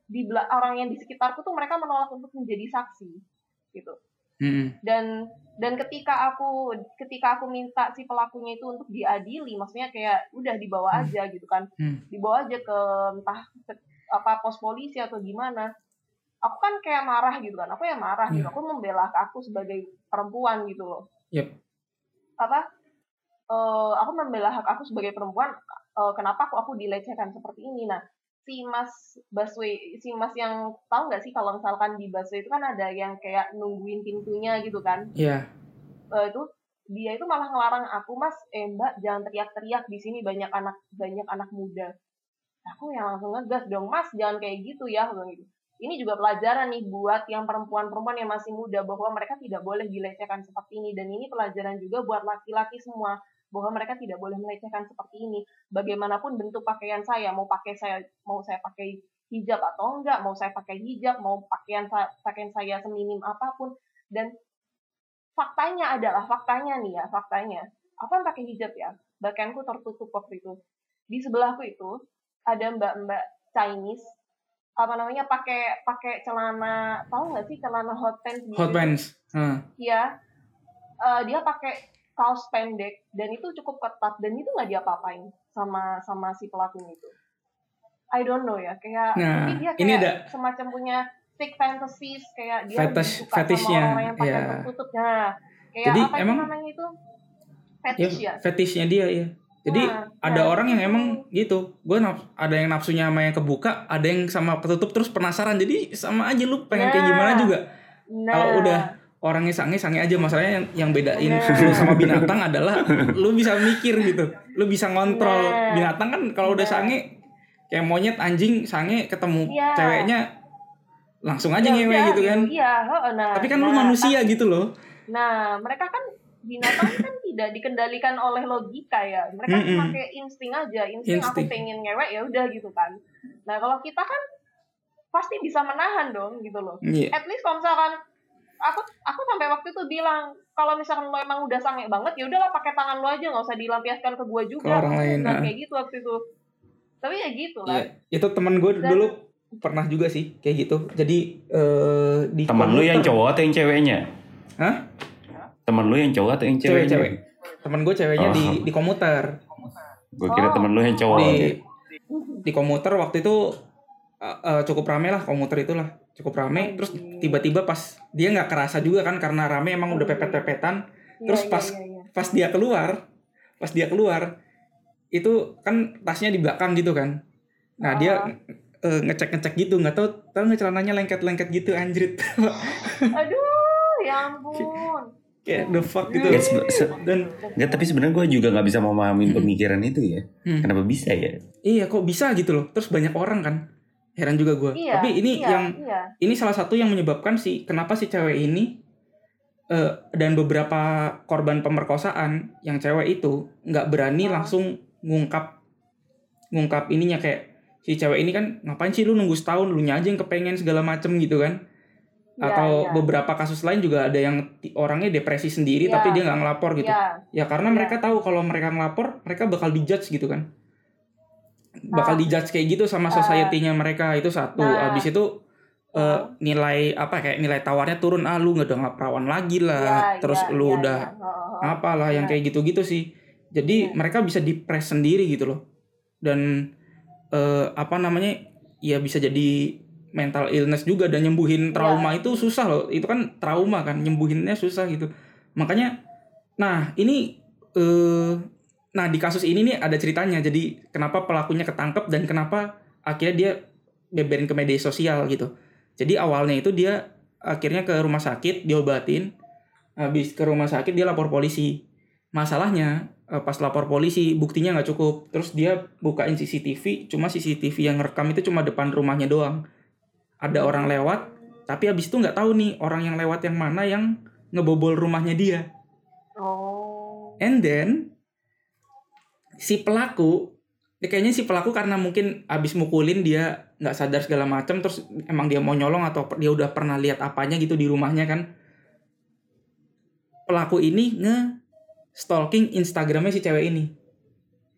di orang yang di sekitarku tuh mereka menolak untuk menjadi saksi gitu Hmm. dan dan ketika aku ketika aku minta si pelakunya itu untuk diadili maksudnya kayak udah dibawa Hmm. aja gitu kan Hmm. dibawa aja ke entah ke, apa pos polisi atau gimana aku kan kayak marah gitu kan aku ya marah gitu Hmm. aku membela aku sebagai perempuan gitu loh Yep. apa eh, aku membela hak aku sebagai perempuan eh, kenapa aku aku dilecehkan seperti ini nah si mas busway si mas yang tahu nggak sih kalau misalkan di busway itu kan ada yang kayak nungguin pintunya gitu kan? Iya. Eh, itu dia itu malah ngelarang aku mas eh mbak jangan teriak-teriak di sini banyak anak banyak anak muda. Aku yang langsung ngegas dong mas jangan kayak gitu ya bilang gitu. Ini juga pelajaran nih buat yang perempuan-perempuan yang masih muda bahwa mereka tidak boleh dilecehkan seperti ini. Dan ini pelajaran juga buat laki-laki semua bahwa mereka tidak boleh melecehkan seperti ini bagaimanapun bentuk pakaian saya mau pakai saya mau saya pakai hijab atau enggak mau saya pakai hijab mau pakaian pakaian saya seminim apa pun dan faktanya adalah faktanya nih ya faktanya aku kan pakai hijab ya pakaianku tertutup waktu itu di sebelahku itu ada mbak-mbak Chinese apa namanya pakai pakai celana tahu nggak sih celana hot pants gitu Hot pants. Heeh. Iya. Eh, dia pakai kaos pendek dan itu cukup ketat dan itu nggak diapa-apain sama sama si pelakunya itu. I don't know ya, kayak Nah, mungkin dia ini kayak ada- semacam punya sick fantasies kayak dia Fetish- suka fetishnya, sama orang yang pakai ya. tertutup. Nah, kayak Jadi apa itu emang- namanya itu? Ya, Fetish ya. fetishnya dia ya. Jadi Nah, ada nah, orang yang emang gitu. Gue ada yang nafsunya sama yang kebuka, ada yang sama ketutup terus penasaran. Jadi sama aja lu pengen kayak Nah. gimana juga. Nah, Kalau udah orangnya sange sange aja masalahnya yang, yang bedain Nah. lu sama binatang adalah lu bisa mikir gitu. Lu bisa ngontrol Nah. binatang kan kalau udah sange kayak monyet anjing sange ketemu Iya. ceweknya langsung aja ya ngewe udah, gitu kan. Iya, heeh, nah. Tapi kan lu nah, manusia gitu loh. Nah, mereka kan binatang kan tidak dikendalikan oleh logika ya. Mereka Mm-mm. cuma kayak insting aja. Insting, aku Insting. pengen ngewek ya udah gitu kan. Nah, kalau kita kan pasti bisa menahan dong gitu loh. Iya. At least kalau misalkan aku aku sampai waktu itu bilang kalau misalkan lo emang udah sange banget ya udahlah pakai tangan lo aja nggak usah dilampiaskan ke gua juga. Ke orang lain, bilang ah. kayak gitu waktu itu. Tapi ya gitu lah. Iya, itu teman gue Dan- dulu pernah juga sih kayak gitu. Jadi eh di Teman lu yang cowok atau yang ceweknya? Hah? Teman lu yang cowok atau yang ceweknya? Cewek-cewek. Temen gue ceweknya Oh. di di komuter. Gue kira Oh. temen lu yang cowok. Di di komuter waktu itu eh, cukup rame lah komuter itulah cukup rame. Terus tiba-tiba pas dia nggak kerasa juga kan karena rame emang udah pepet-pepetan. Iya, terus iya, pas- iya, iya. Pas dia keluar, pas dia keluar itu kan tasnya di belakang gitu kan. Nah dia eh, ngecek-ngecek gitu nggak tahu tahu nggak celananya lengket-lengket gitu anjrit Aduh, ya ampun. kayak the fuck gitu sebe- se- dan nggak, tapi sebenarnya gue juga nggak bisa memahamin pemikiran itu ya. Hmm. Kenapa bisa ya? iya kok bisa gitu loh terus banyak orang kan heran juga gue Iya. tapi ini iya, yang iya. ini salah satu yang menyebabkan si kenapa si cewek ini eh, dan beberapa korban pemerkosaan yang cewek itu nggak berani Ah. langsung ngungkap ngungkap ininya kayak si cewek ini kan ngapain sih lu nunggu setahun lu aja yang kepengen segala macem gitu kan Iya, atau iya. beberapa kasus lain juga ada yang orangnya depresi sendiri Iya. tapi dia nggak ngelapor gitu Iya. ya karena Iya. mereka tahu kalau mereka ngelapor mereka bakal dijudge gitu kan bakal Ah. dijudge kayak gitu sama Ah. society-nya mereka itu satu Nah. habis itu eh, Ah. nilai apa kayak nilai tawarnya turun ah lu nggak udah perawan lagi lah Iya, terus iya, lu iya, udah iya. Oh, apalah yang Iya. kayak gitu-gitu sih jadi Iya. mereka bisa depres sendiri gitu loh dan eh, apa namanya ya bisa jadi mental illness juga dan nyembuhin trauma itu susah loh itu kan trauma kan nyembuhinnya susah gitu makanya nah ini eh nah di kasus ini nih ada ceritanya. Jadi kenapa pelakunya ketangkep dan kenapa akhirnya dia beberin ke media sosial gitu. Jadi awalnya itu dia akhirnya ke rumah sakit diobatin. Habis ke rumah sakit dia lapor polisi. Masalahnya eh, pas lapor polisi buktinya nggak cukup. Terus dia bukain CCTV cuma CCTV yang rekam itu cuma depan rumahnya doang. Ada orang lewat tapi habis itu nggak tahu nih orang yang lewat yang mana yang ngebobol rumahnya dia. Oh. and then si pelaku Ya, kayaknya si pelaku karena mungkin abis mukulin dia nggak sadar segala macam terus emang dia mau nyolong atau dia udah pernah lihat apanya gitu di rumahnya kan pelaku ini nge stalking Instagramnya si cewek ini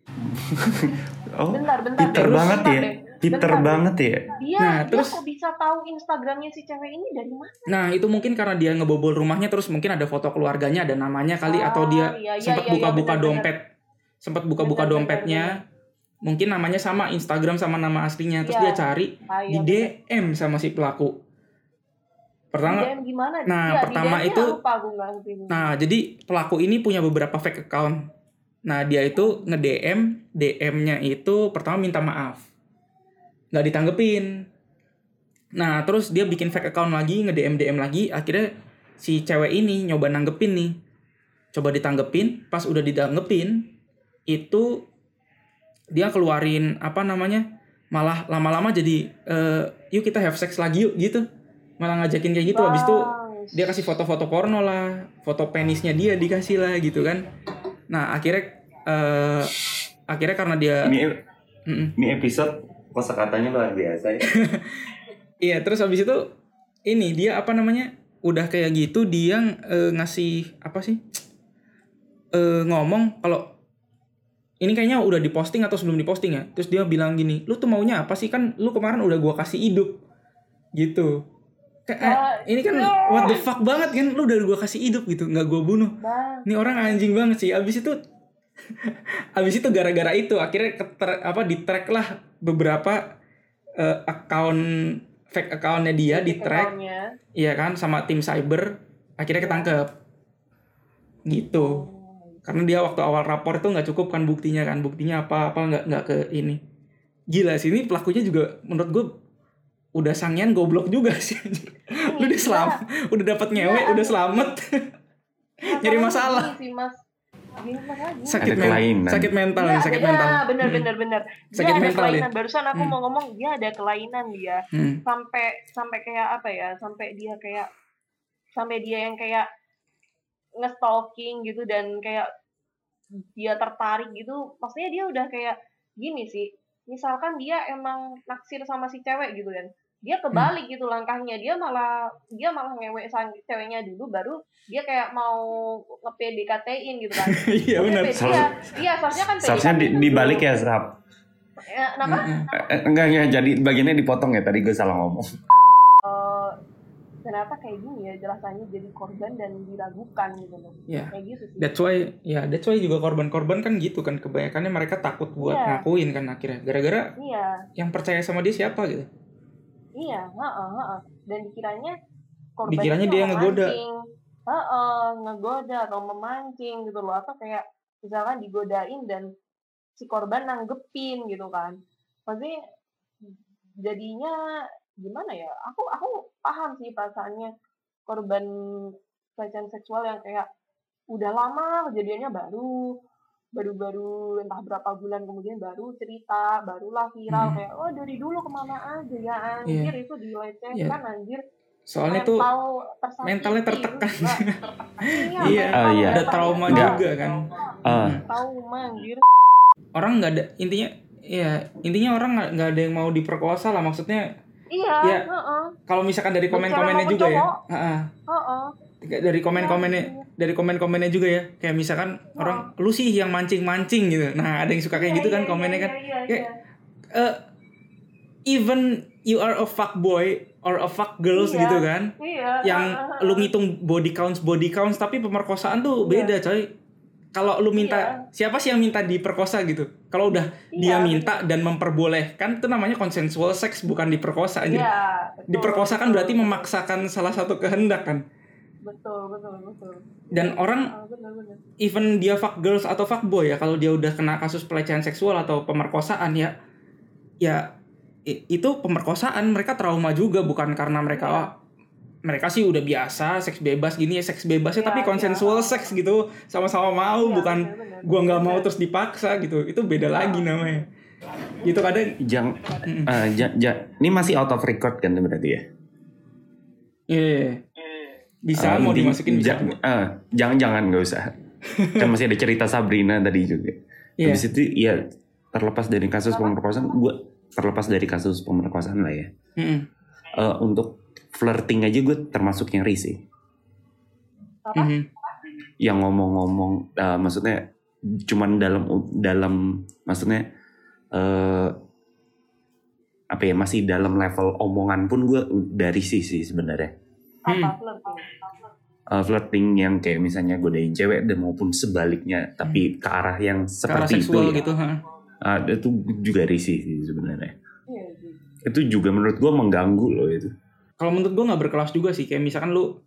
Oh, Bentar, bentar. Peter deh. banget Bentar ya. deh. Peter Bentar, banget ya. Dia, Nah, dia terus- kok bisa tahu Instagramnya si cewek ini dari mana? nah itu mungkin karena dia ngebobol rumahnya terus mungkin ada foto keluarganya ada namanya kali atau dia iya, iya, sempat iya, iya, buka-buka benar, dompet sempat buka-buka Benar, dompetnya mungkin namanya sama Instagram sama nama aslinya terus Iya. dia cari Ah, di iya, DM sama si pelaku pertama DM gimana? Nah, Iya, di pertama itu- lupa. Nah, jadi pelaku ini punya beberapa fake account. Nah, dia itu nge-DM, DM-nya itu pertama minta maaf. Nggak ditanggepin. Nah, terus dia bikin fake account lagi, nge-DM DM lagi, akhirnya si cewek ini nyoba nanggepin nih. Coba ditanggepin, pas udah ditanggepin, itu dia keluarin apa namanya? Malah lama-lama jadi eh, yuk kita have sex lagi yuk gitu. Malah ngajakin kayak gitu habis itu dia kasih foto-foto porno lah, foto penisnya dia dikasih lah gitu kan. Nah akhirnya eh akhirnya karena dia Ini Mm-mm. ini episode kosakatanya luar biasa ya. iya terus habis itu ini dia apa namanya udah kayak gitu dia eh, ngasih apa sih eh ngomong kalau ini kayaknya udah diposting atau sebelum diposting ya. Terus dia bilang gini lu tuh maunya apa sih? Kan lu kemarin udah gua kasih hidup. Gitu. Kayak, eh, Ah, ini kan iya. what the fuck banget kan? Lu udah gua kasih hidup gitu nggak gua bunuh. Ini orang anjing banget sih. Abis itu abis itu gara-gara itu akhirnya keter, apa di track lah beberapa eh, account fake accountnya dia di track, iya kan sama tim cyber. Akhirnya ketangkep. Gitu. Karena dia waktu awal rapor itu nggak cukup kan buktinya kan buktinya apa apa nggak nggak ke ini. Gila sih ini pelakunya juga menurut gue udah sangian goblok juga sih. Lu udah selam, udah dapat ngewe, udah selamat. Nyari masalah. Sih, Mas. Sakit Ada men- kelainan. sakit mental Iya, nih, sakit iya, mental. bener Hmm. bener bener. Dia Sakit ada mental kelainan. Barusan aku Hmm. mau ngomong dia ada kelainan dia. Hmm. Sampai sampai kayak apa ya? Sampai dia kayak sampai dia yang kayak nge-stalking gitu dan kayak dia tertarik gitu. Maksudnya dia udah kayak gini sih. Misalkan dia emang naksir sama si cewek gitu kan. Dia kebalik gitu langkahnya. Dia malah dia malah ngewek sang ceweknya dulu baru dia kayak mau nge-PDKT-in gitu kan. Iya benar. Iya, iya seharusnya kan Seharusnya di, dibalik ya, Serap. Ya, kenapa? Mm-mm. Eh, enggak, enggak, jadi bagiannya dipotong ya. Tadi gue salah ngomong. Ternyata kayak gini ya jelasannya jadi korban dan diragukan gitu loh. Iya. Kayak gitu sih. That's why, ya that's why juga korban-korban kan gitu kan kebanyakannya mereka takut buat Iya. ngakuin kan akhirnya gara-gara Iya, yang percaya sama dia siapa gitu. iya, heeh, heeh. Dan dikiranya korban Dikiranya dia yang ngegoda. Heeh, ngegoda atau memancing gitu loh atau kayak misalkan digodain dan si korban nanggepin gitu kan. Maksudnya jadinya gimana ya? Aku aku paham sih perasaannya korban pelecehan seksual yang kayak udah lama kejadiannya baru baru-baru entah berapa bulan kemudian baru cerita barulah viral Hmm. kayak oh dari dulu ke mana aja ya anjir itu dilecehkan anjir Soalnya tuh Mental tersakiti, mentalnya tertekan. iya, Iya. mental Oh, iya. ada trauma ya? juga kan. Ah, Hmm. trauma anjir Orang nggak ada intinya ya intinya orang nggak nggak ada yang mau diperkosa lah maksudnya iya Iya. heeh kalau misalkan dari komen-komennya juga ya cowok. Heeh. heeh dari komen-komennya dari komen-komennya juga ya kayak misalkan orang lu sih yang mancing-mancing gitu nah ada yang suka kayak Iya, gitu kan iya, komennya iya, kan iya, iya, Kayak, iya. eh even you are a fuck boy or a fuck girls Iya. gitu kan iya yang heeh, lu heeh. ngitung body counts body counts tapi pemerkosaan tuh Iya. beda coy kalau lu minta siapa sih yang minta diperkosa gitu? Kalau udah dia Iya, minta dan memperbolehkan itu namanya consensual sex bukan diperkosa aja Iya, betul, diperkosa kan betul, berarti betul. memaksakan salah satu kehendak kan? Betul betul betul. Dan orang Ah, benar benar. even dia fuck girls atau fuck boy ya kalau dia udah kena kasus pelecehan seksual atau pemerkosaan ya ya itu pemerkosaan. Mereka trauma juga bukan karena mereka Iya. "Wah, mereka sih udah biasa seks bebas gini ya seks bebasnya Iya, tapi iya. konsensual seks gitu sama-sama mau Iya, bukan benar. gua nggak mau Benar. terus dipaksa gitu itu beda Iya. lagi namanya gitu kadang jang, Mm. eh, ja- ja- ini masih out of record kan berarti ya? iya bisa Eh, mau inti- dimasukin bisa ja- eh, jangan jangan nggak usah. kan masih ada cerita Sabrina tadi juga. Iya. Habis itu ya terlepas dari kasus pemerkosaan gue terlepas dari kasus pemerkosaan lah ya Mm-mm. Eh, untuk flirting aja gue termasuk yang risih Apa? Mhm. yang ngomong-ngomong eh, maksudnya cuman dalam dalam maksudnya eh apa ya masih dalam level omongan pun gue dari sisi sebenarnya Apa Hmm. flirting? Eh, flirting yang kayak misalnya godain cewek dan maupun sebaliknya tapi ke arah yang Ke arah seperti itu ya. gitu. ha. Ah, itu juga risih sih sebenarnya Iya sih. itu juga menurut gue mengganggu loh itu Kalau menurut gue nggak berkelas juga sih. Kayak misalkan lu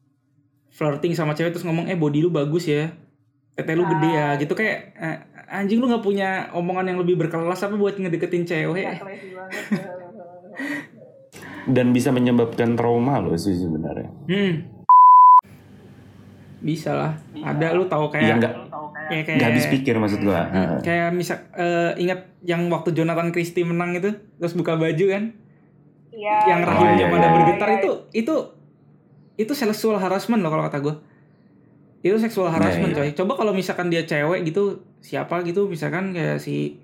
flirting sama cewek terus ngomong eh body lu bagus ya, tete lu gede ya, gitu kayak eh, anjing lu nggak punya omongan yang lebih berkelas apa buat ngedeketin cewek? dan bisa menyebabkan trauma loh sih sebenarnya. Hmm. Bisa lah. Ada lu tahu Iya kayak nggak kayak kayak nggak habis pikir maksud gue Hmm, kayak misal eh, ingat yang waktu Jonathan Christie menang itu terus buka baju kan Iya. yang iya, rahimnya iya, pada iya, bergetar iya. itu itu itu seksual harassment loh kalau kata gue itu seksual harassment Iya, coy. Coba kalau misalkan dia cewek gitu siapa gitu misalkan kayak si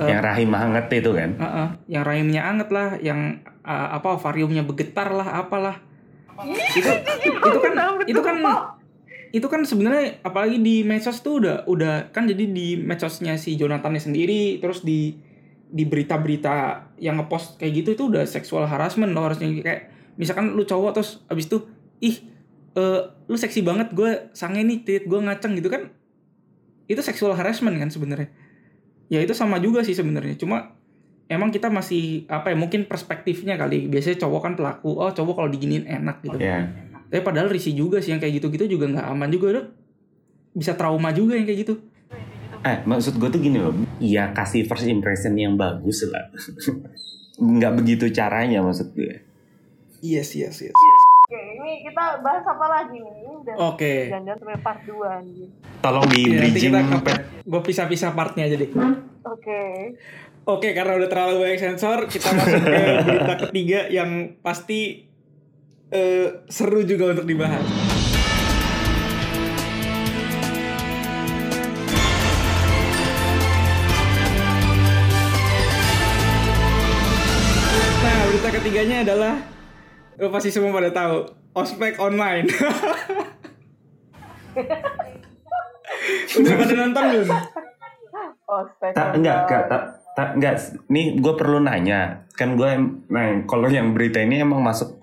eh, yang rahim hangat itu kan? Eh, eh, yang rahimnya anget lah yang eh, apa ovariumnya bergetar lah apalah. Itu itu kan itu kan itu kan sebenarnya apalagi di medsos tuh udah udah kan jadi di medsosnya si Jonathannya sendiri terus di di berita-berita yang ngepost kayak gitu itu udah seksual harassment loh harusnya. Kayak misalkan lu cowok terus abis itu ih eh, lu seksi banget gue sange nih tit gue ngaceng gitu kan itu seksual harassment kan sebenarnya. Ya itu sama juga sih sebenarnya. Cuma emang kita masih apa ya mungkin perspektifnya kali. Biasanya cowok kan pelaku oh cowok kalau diginiin enak gitu. Ya tapi padahal risih juga sih yang kayak gitu-gitu juga nggak aman juga. Bisa trauma juga yang kayak gitu. Eh maksud gue tuh gini loh ya kasih first impression yang bagus lah nggak begitu caranya maksud gue Yes, yes, yes. Oke, ini kita bahas apa lagi nih? Oke. jangan sampai part 2 anjir. tolong di Ya, nanti bridging kita gue pisah-pisah partnya aja deh. Oke. Oke, karena udah terlalu banyak sensor, kita masuk ke berita ketiga yang pasti eh, seru juga untuk dibahas. Ketiganya adalah lo pasti semua pada tahu ospek online. Udah pada nonton belum? Ospek. tak enggak enggak tak tak enggak nih gue perlu nanya kan gue nah kalau yang berita ini emang masuk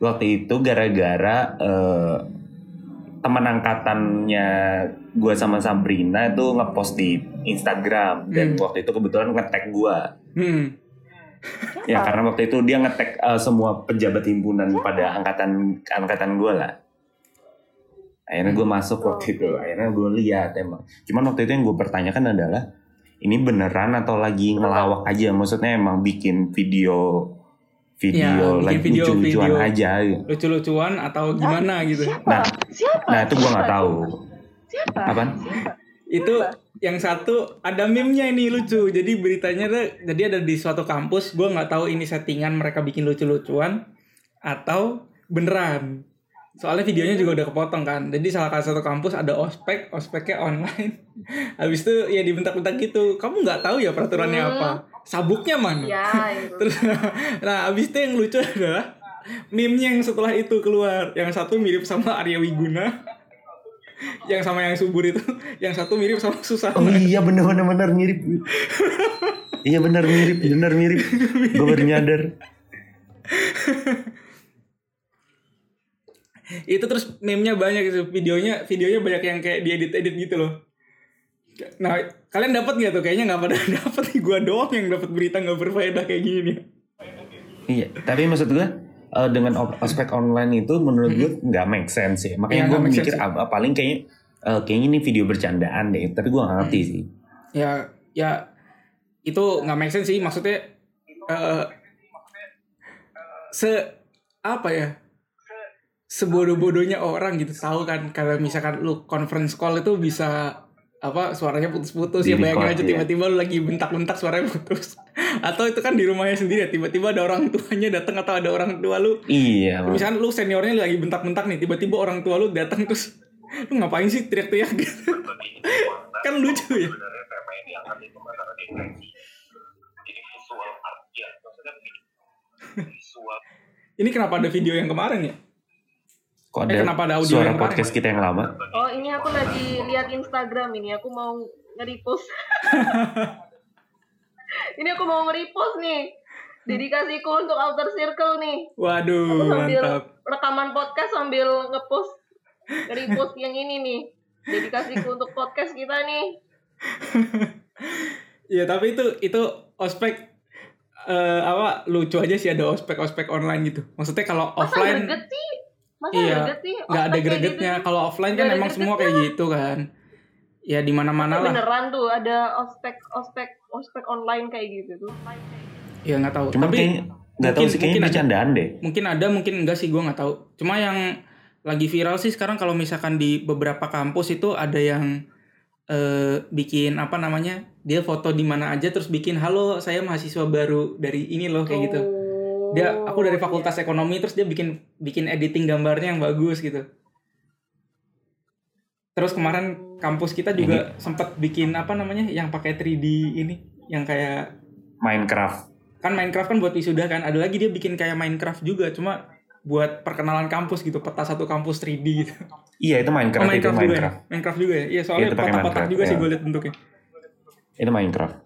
waktu itu gara-gara eh, teman angkatannya gue sama Sabrina itu ngepost di Instagram dan Hmm. waktu itu kebetulan ngetek gue Hmm. Ya karena waktu itu dia ngetek eh, semua pejabat himpunan pada angkatan angkatan gue lah akhirnya gue masuk waktu itu akhirnya gue lihat emang cuman waktu itu yang gue pertanyakan adalah ini beneran atau lagi ngelawak aja maksudnya emang bikin video Ya, video bikin lagi video- lucu-lucuan aja lucu-lucuan atau gimana gitu. Siapa? Nah, Siapa? nah itu gue nggak tahu Siapa? Apaan? Siapa? Itu yang satu ada meme-nya ini lucu. Jadi beritanya tuh jadi ada di suatu kampus, gua nggak tahu ini settingan mereka bikin lucu-lucuan atau beneran. Soalnya videonya juga udah kepotong kan. Jadi salah satu kampus ada ospek, ospeknya online. Habis itu ya dibentak-bentak gitu. Kamu nggak tahu ya peraturannya Hmm. apa? Sabuknya mana? Ya, itu. Terus nah abis itu yang lucu adalah meme-nya yang setelah itu keluar. Yang satu mirip sama Arya Wiguna. yang sama yang subur itu, yang satu mirip sama Susana. oh iya bener bener bener mirip iya bener mirip bener mirip gue baru nyadar itu terus meme-nya banyak gitu, videonya videonya banyak yang kayak diedit-edit gitu loh. Nah, kalian dapat nggak tuh? Kayaknya nggak pada dapat gua doang yang dapat berita nggak berfaedah kayak gini nih. Iya, tapi maksud gue eh, dengan ospek online itu menurut gue nggak make sense ya. Iya, Makanya gue nggak make mikir sense apa paling kayaknya eh, kayaknya ini video bercandaan deh. Tapi gue nggak ngerti sih. Ya, ya itu nggak make sense sih maksudnya eh se apa ya sebodoh-bodohnya orang gitu tahu kan kalau misalkan lu conference call itu bisa apa suaranya putus-putus ya bayangin aja iya. tiba-tiba lu lagi bentak-bentak suaranya putus atau itu kan di rumahnya sendiri ya tiba-tiba ada orang tuanya datang atau ada orang tua lu Iya. Mas. misalkan lu seniornya lagi bentak-bentak nih tiba-tiba orang tua lu datang terus lu ngapain sih teriak-teriak gitu kan lucu ya ya Ini kenapa ada video yang kemarin ya? Kok Eh, ada kenapa ada audio suara yang kemarin? podcast kita yang lama? Oh ini aku lagi lihat Instagram ini, aku mau nge-repost. ini aku mau nge-repost nih. Dedikasiku untuk Outer Circle nih. Waduh, Aku sambil mantap. rekaman podcast sambil nge-post nge-repost yang ini nih. Dedikasiku untuk podcast kita nih. Iya, tapi itu itu ospek eh, apa lucu aja sih ada ospek-ospek online gitu. Maksudnya kalau Masa offline greget sih? Masa Iya, greget sih? nggak ada Ospek kayak gregetnya. gitu? Kalau offline kan ada emang semua kayak gitu kan. Ya di mana-mana lah. Beneran tuh ada ospek ospek online kayak gitu tuh. Ya nggak tahu. Cuma Tapi nggak tahu mungkin- sih kayaknya mungkin ada. bercandaan deh. mungkin ada, mungkin enggak sih gue nggak tahu. Cuma yang lagi viral sih sekarang kalau misalkan di beberapa kampus itu ada yang eh, bikin apa namanya? Dia foto di mana aja terus bikin halo saya mahasiswa baru dari ini loh kayak gitu. Oh, Dia aku dari fakultas iya. ekonomi terus dia bikin bikin editing gambarnya yang bagus gitu. Terus kemarin kampus kita juga sempat bikin apa namanya yang pakai 3D ini yang kayak Minecraft. kan Minecraft kan buat wisuda kan ada lagi dia bikin kayak Minecraft juga cuma buat perkenalan kampus gitu peta satu kampus 3D gitu. Iya itu Oh, Minecraft, itu Minecraft juga ya? Minecraft. Minecraft juga ya? Iya soalnya kotak-kotak Minecraft, juga sih ya. gue liat bentuknya. Itu Minecraft.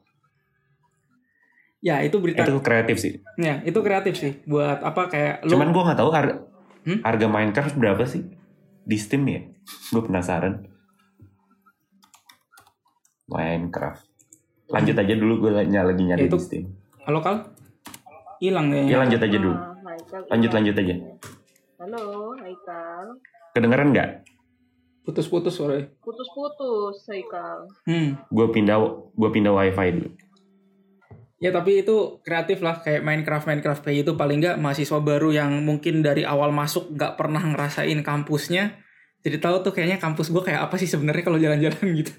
Ya itu berita. Itu kreatif sih. Ya itu kreatif sih buat apa kayak lu. Cuman gue nggak tahu harga, Hmm? harga Minecraft berapa sih di Steam ya? Gue penasaran. Minecraft. Lanjut aja dulu gue lagi nyari Itu- di Steam. Halo kal? Hilang Ya ya. lanjut aja dulu. Ah, Lanjut lanjut aja. Halo, Haikal. Kedengeran nggak? Putus-putus suaranya. Putus-putus, Haikal. Hmm. Gue pindah gue pindah wifi dulu. Ya tapi itu kreatif lah kayak Minecraft Minecraft kayak itu paling nggak mahasiswa baru yang mungkin dari awal masuk nggak pernah ngerasain kampusnya jadi tahu tuh kayaknya kampus gue kayak apa sih sebenarnya kalau jalan-jalan gitu.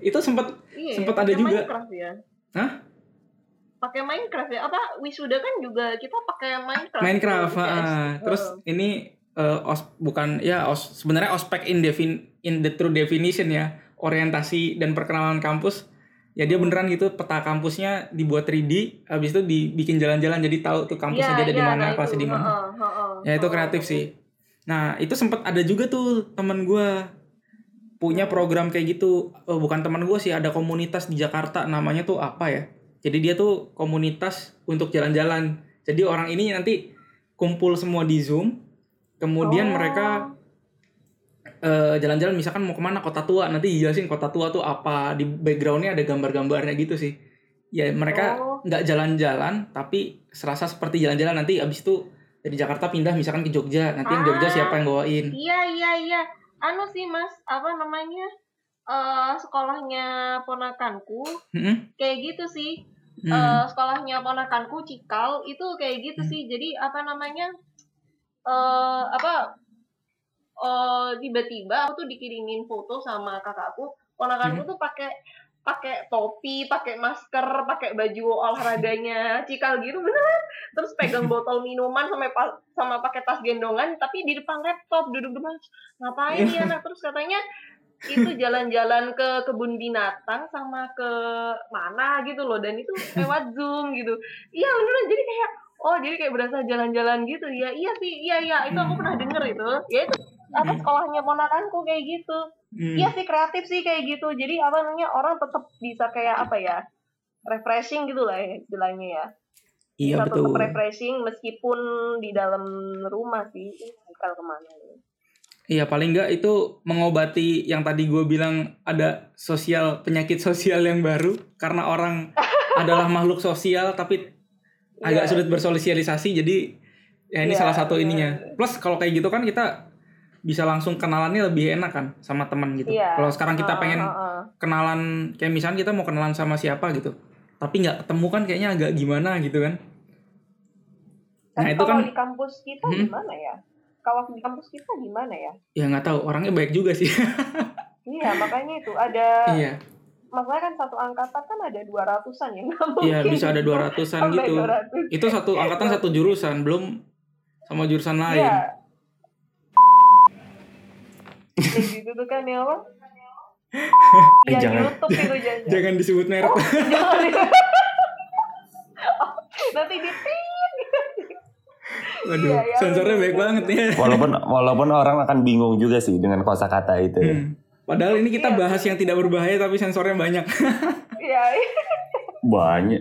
itu sempat Iya, pakai ada juga. Minecraft ya. Hah? Pakai Minecraft ya? Apa wisuda kan juga kita pakai Minecraft. Minecraft, Gitu, ah. terus Heeh. ini eh, os bukan ya os sebenarnya ospek in defin in the true definition ya orientasi dan perkenalan kampus ya dia beneran gitu peta kampusnya dibuat 3D habis itu dibikin jalan-jalan jadi tahu tuh kampusnya Iya, dia ada di iya, mana nah kelasnya di mana Heeh, heeh, ya itu kreatif sih nah itu sempat ada juga tuh teman gua punya program kayak gitu. Oh, bukan teman gua sih ada komunitas di Jakarta namanya tuh apa ya? Jadi dia tuh komunitas untuk jalan-jalan. Jadi orang ini nanti kumpul semua di zoom kemudian Oh. mereka eh, jalan-jalan misalkan mau ke mana kota tua. Nanti dijelasin kota tua tuh apa. Di backgroundnya ada gambar-gambarnya gitu sih. Ya mereka Oh. nggak jalan-jalan tapi serasa seperti jalan-jalan. Nanti abis itu dari Jakarta pindah misalkan ke Jogja nanti yang Jogja Ah. siapa yang bawain Iya, iya, iya. Anu sih, Mas, apa namanya? eh sekolahnya ponakanku Mm-mm. kayak gitu sih. Hmm. Eh, sekolahnya ponakanku Cikal itu kayak gitu Hmm. sih. Jadi apa namanya? eh apa tiba-tiba aku tuh dikirimin foto sama kakakku. Ponakanku Hmm. tuh pakai pakai topi, pakai masker, pakai baju olahraganya Cikal gitu beneran. Terus pegang botol minuman sama pa- sama pakai tas gendongan tapi di depan laptop duduk depan. Ngapain ya anak terus katanya itu jalan-jalan ke kebun binatang sama ke mana? gitu loh. Dan itu lewat zoom gitu. Iya beneran. Jadi kayak oh jadi kayak berasa jalan-jalan gitu. Ya iya sih. Iya iya. Itu aku pernah denger itu. Ya itu apa Hmm. sekolahnya ponakanku kayak gitu Hmm. iya sih kreatif sih kayak gitu. Jadi apa namanya orang tetap bisa kayak apa ya refreshing gitu lah ya istilahnya ya. Iya bisa betul. tetap refreshing meskipun di dalam rumah sih kalau ke mana. Iya paling nggak itu mengobati yang tadi gue bilang ada sosial penyakit sosial yang baru. Karena orang adalah makhluk sosial tapi agak Iya. sulit bersosialisasi. Jadi ya ini Iya, salah satu iya. ininya. Plus kalau kayak gitu kan kita bisa langsung kenalannya lebih enak kan sama teman gitu Iya. kalau sekarang kita pengen ah, ah. kenalan kayak misalnya kita mau kenalan sama siapa gitu tapi nggak ketemu kan kayaknya agak gimana gitu kan nah Tapi itu kalau kan di kampus kita Hmm. gimana ya? Kalau di kampus kita gimana ya? ya nggak tahu orangnya baik juga sih Iya, makanya itu ada iya masalahnya kan satu angkatan kan ada 200-an ya. nggak iya mungkin bisa ada 200-an sampai gitu 200. itu satu angkatan satu jurusan belum sama jurusan lain Iya. Kayak gitu tuh kan ya? Eh, Iya jangan. YouTube itu jangan. Jangan disebut merek. Jangan. Nanti di Waduh, Iya, iya, sensornya bener, baik banget ya. Walaupun walaupun orang akan bingung juga sih dengan kosakata itu. Hmm. Padahal ini kita Iya. bahas yang tidak berbahaya tapi sensornya banyak. Iya. Banyak.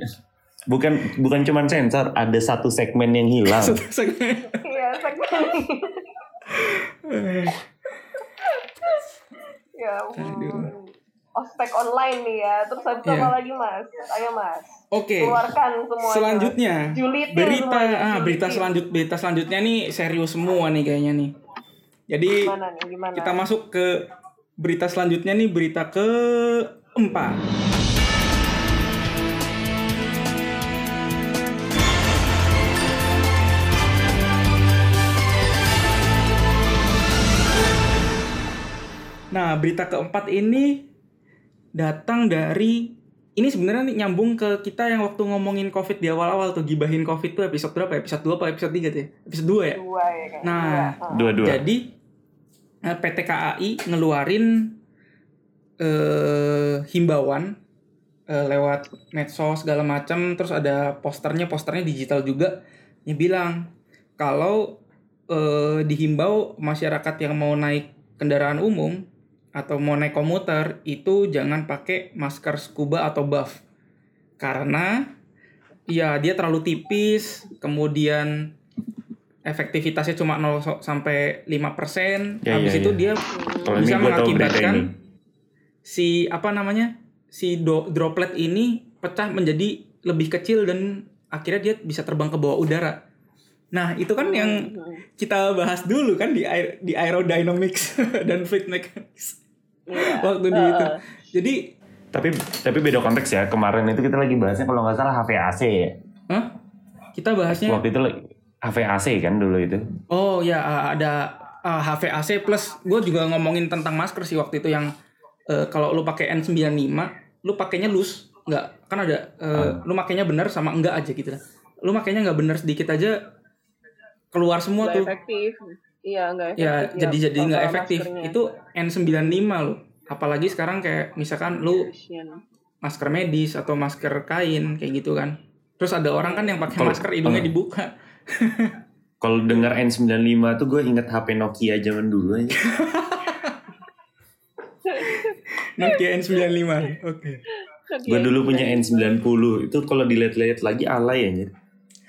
Bukan bukan cuma sensor, ada satu segmen yang hilang. Satu segmen. Iya, segmen. Ya ampun. Ospek online nih ya. Terus habis Iya. apa lagi mas? Ayo mas. Oke. Keluarkan semuanya. Selanjutnya Julitin berita semuanya, ah berita selanjut berita selanjutnya nih serius semua nih kayaknya nih. Jadi Gimana nih? Gimana? kita masuk ke berita selanjutnya nih berita ke empat. Nah, berita keempat ini datang dari ini sebenarnya nih nyambung ke kita yang waktu ngomongin COVID di awal-awal tuh gibahin COVID tuh episode berapa? ya? Episode 2 apa episode 3 tuh ya? Episode 2 ya? Dua ya kayaknya. Nah, Dua. Dua-dua. Jadi eh, PT KAI ngeluarin eh, himbauan eh, lewat medsos segala macam, terus ada posternya, posternya digital juga. Yang bilang kalau eh, dihimbau masyarakat yang mau naik kendaraan umum atau mau naik komuter itu jangan pakai masker scuba atau buff karena ya dia terlalu tipis kemudian efektivitasnya cuma 0 so- sampai 5%. Ya, Habis ya, itu ya. dia ini bisa mengakibatkan si apa namanya? si do- droplet ini pecah menjadi lebih kecil dan akhirnya dia bisa terbang ke bawah udara. Nah, itu kan yang kita bahas dulu kan di aer- di aerodynamics dan fluid mechanics. Iya. Waktu di itu. Heeh. Jadi, Tapi tapi beda konteks ya. Kemarin itu kita lagi bahasnya kalau nggak salah HVAC ya. Hah? Kita bahasnya Waktu itu lagi- HVAC kan dulu itu. Oh ya ada uh, HVAC plus gue juga ngomongin tentang masker sih waktu itu yang uh, kalau lu pakai N95 lu pakainya loose nggak kan ada uh, lu makainya benar sama enggak aja gitu lah. Lu makainya nggak benar sedikit aja keluar semua tuh. efektif. Iya, nggak efektif. Ya jadi jadi nggak efektif. maskernya. Itu N95 lo. Apalagi sekarang kayak misalkan lu Kasian. masker medis atau masker kain kayak gitu kan. Terus ada orang kan yang pakai masker hidungnya kalau- dibuka. Kalau dengar N95 tuh gue inget HP Nokia zaman dulu aja. Nokia N95. Oke. Gue dulu punya N90 itu kalau dilihat-lihat lagi alay aja.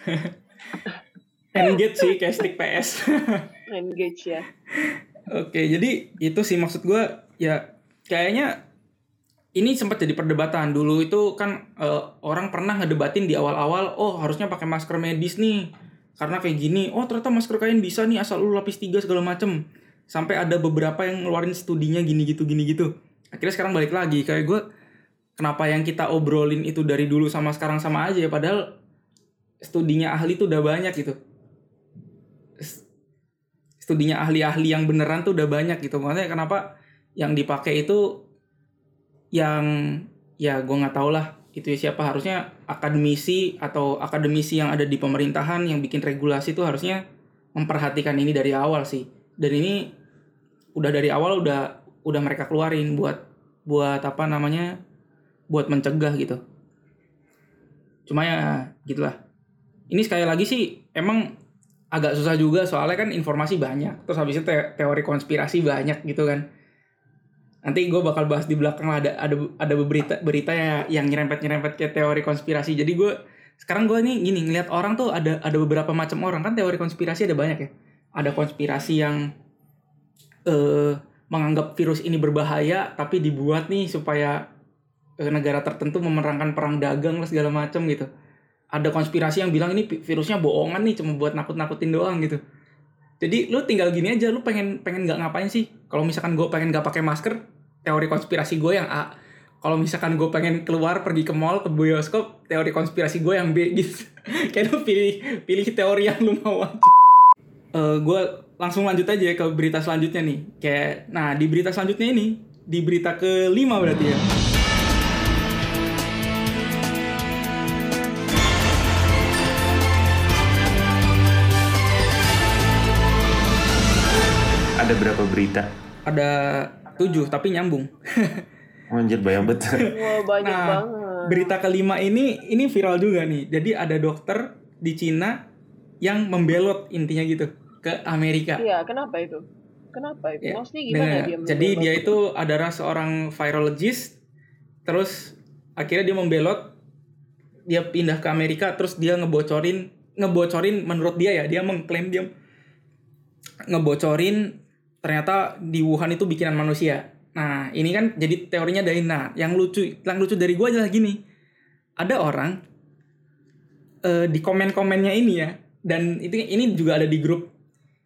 Engage sih kayak stick PS. Engage ya. Oke, jadi itu sih maksud gue ya kayaknya ini sempat jadi perdebatan. Dulu itu kan eh, orang pernah ngedebatin di awal-awal oh harusnya pakai masker medis nih. Karena kayak gini oh ternyata masker kain bisa nih asal lu lapis tiga segala macem. Sampai ada beberapa yang ngeluarin studinya gini gitu gini gitu. Akhirnya sekarang balik lagi. Kayak gue kenapa yang kita obrolin itu dari dulu sama sekarang sama aja ya? Padahal studinya ahli tuh udah banyak gitu studinya ahli-ahli yang beneran tuh udah banyak gitu. Makanya kenapa yang dipakai itu yang ya gue nggak tahu lah itu siapa. Harusnya akademisi atau akademisi yang ada di pemerintahan yang bikin regulasi itu harusnya memperhatikan ini dari awal sih. Dan ini udah dari awal udah udah mereka keluarin buat buat apa namanya buat mencegah gitu. Cuma ya gitulah. Ini sekali lagi sih emang agak susah juga soalnya kan informasi banyak terus habis itu te- teori konspirasi banyak gitu kan. Nanti gue bakal bahas di belakang lah ada ada ada berita berita ya yang nyerempet nyerempet ke teori konspirasi. Jadi gue sekarang gue nih gini ngelihat orang tuh ada ada beberapa macam orang. Kan teori konspirasi ada banyak ya. Ada konspirasi yang eh menganggap virus ini berbahaya tapi dibuat nih supaya eh, negara tertentu memerangkan perang dagang lah segala macam gitu ada konspirasi yang bilang ini vi- virusnya bohongan nih cuma buat nakut-nakutin doang gitu. Jadi lu tinggal gini aja lu pengen pengen nggak ngapain sih? Kalau misalkan gue pengen nggak pakai masker, teori konspirasi gue yang A. Kalau misalkan gue pengen keluar pergi ke mall ke bioskop, teori konspirasi gue yang B gitu. Kayak lu pilih pilih teori yang lu mau aja. Eh gue langsung lanjut aja ke berita selanjutnya nih. Kayak nah di berita selanjutnya ini di berita kelima berarti ya. Ada berapa berita? ada tujuh tapi nyambung Anjir bayang betul. Wah banyak Nah, banget. berita kelima ini ini viral juga nih jadi ada dokter di Cina yang membelot intinya gitu ke Amerika Iya, kenapa itu? Kenapa itu? Ya, Maksudnya gimana Dengar, dia? jadi membelot? dia itu adalah seorang virologist terus akhirnya dia membelot dia pindah ke Amerika terus dia ngebocorin ngebocorin menurut dia ya dia mengklaim dia ngebocorin ternyata di Wuhan itu bikinan manusia. Nah ini kan jadi teorinya dari nah yang lucu yang lucu dari gua adalah gini. Ada orang eh, di komen-komennya ini ya dan itu ini juga ada di grup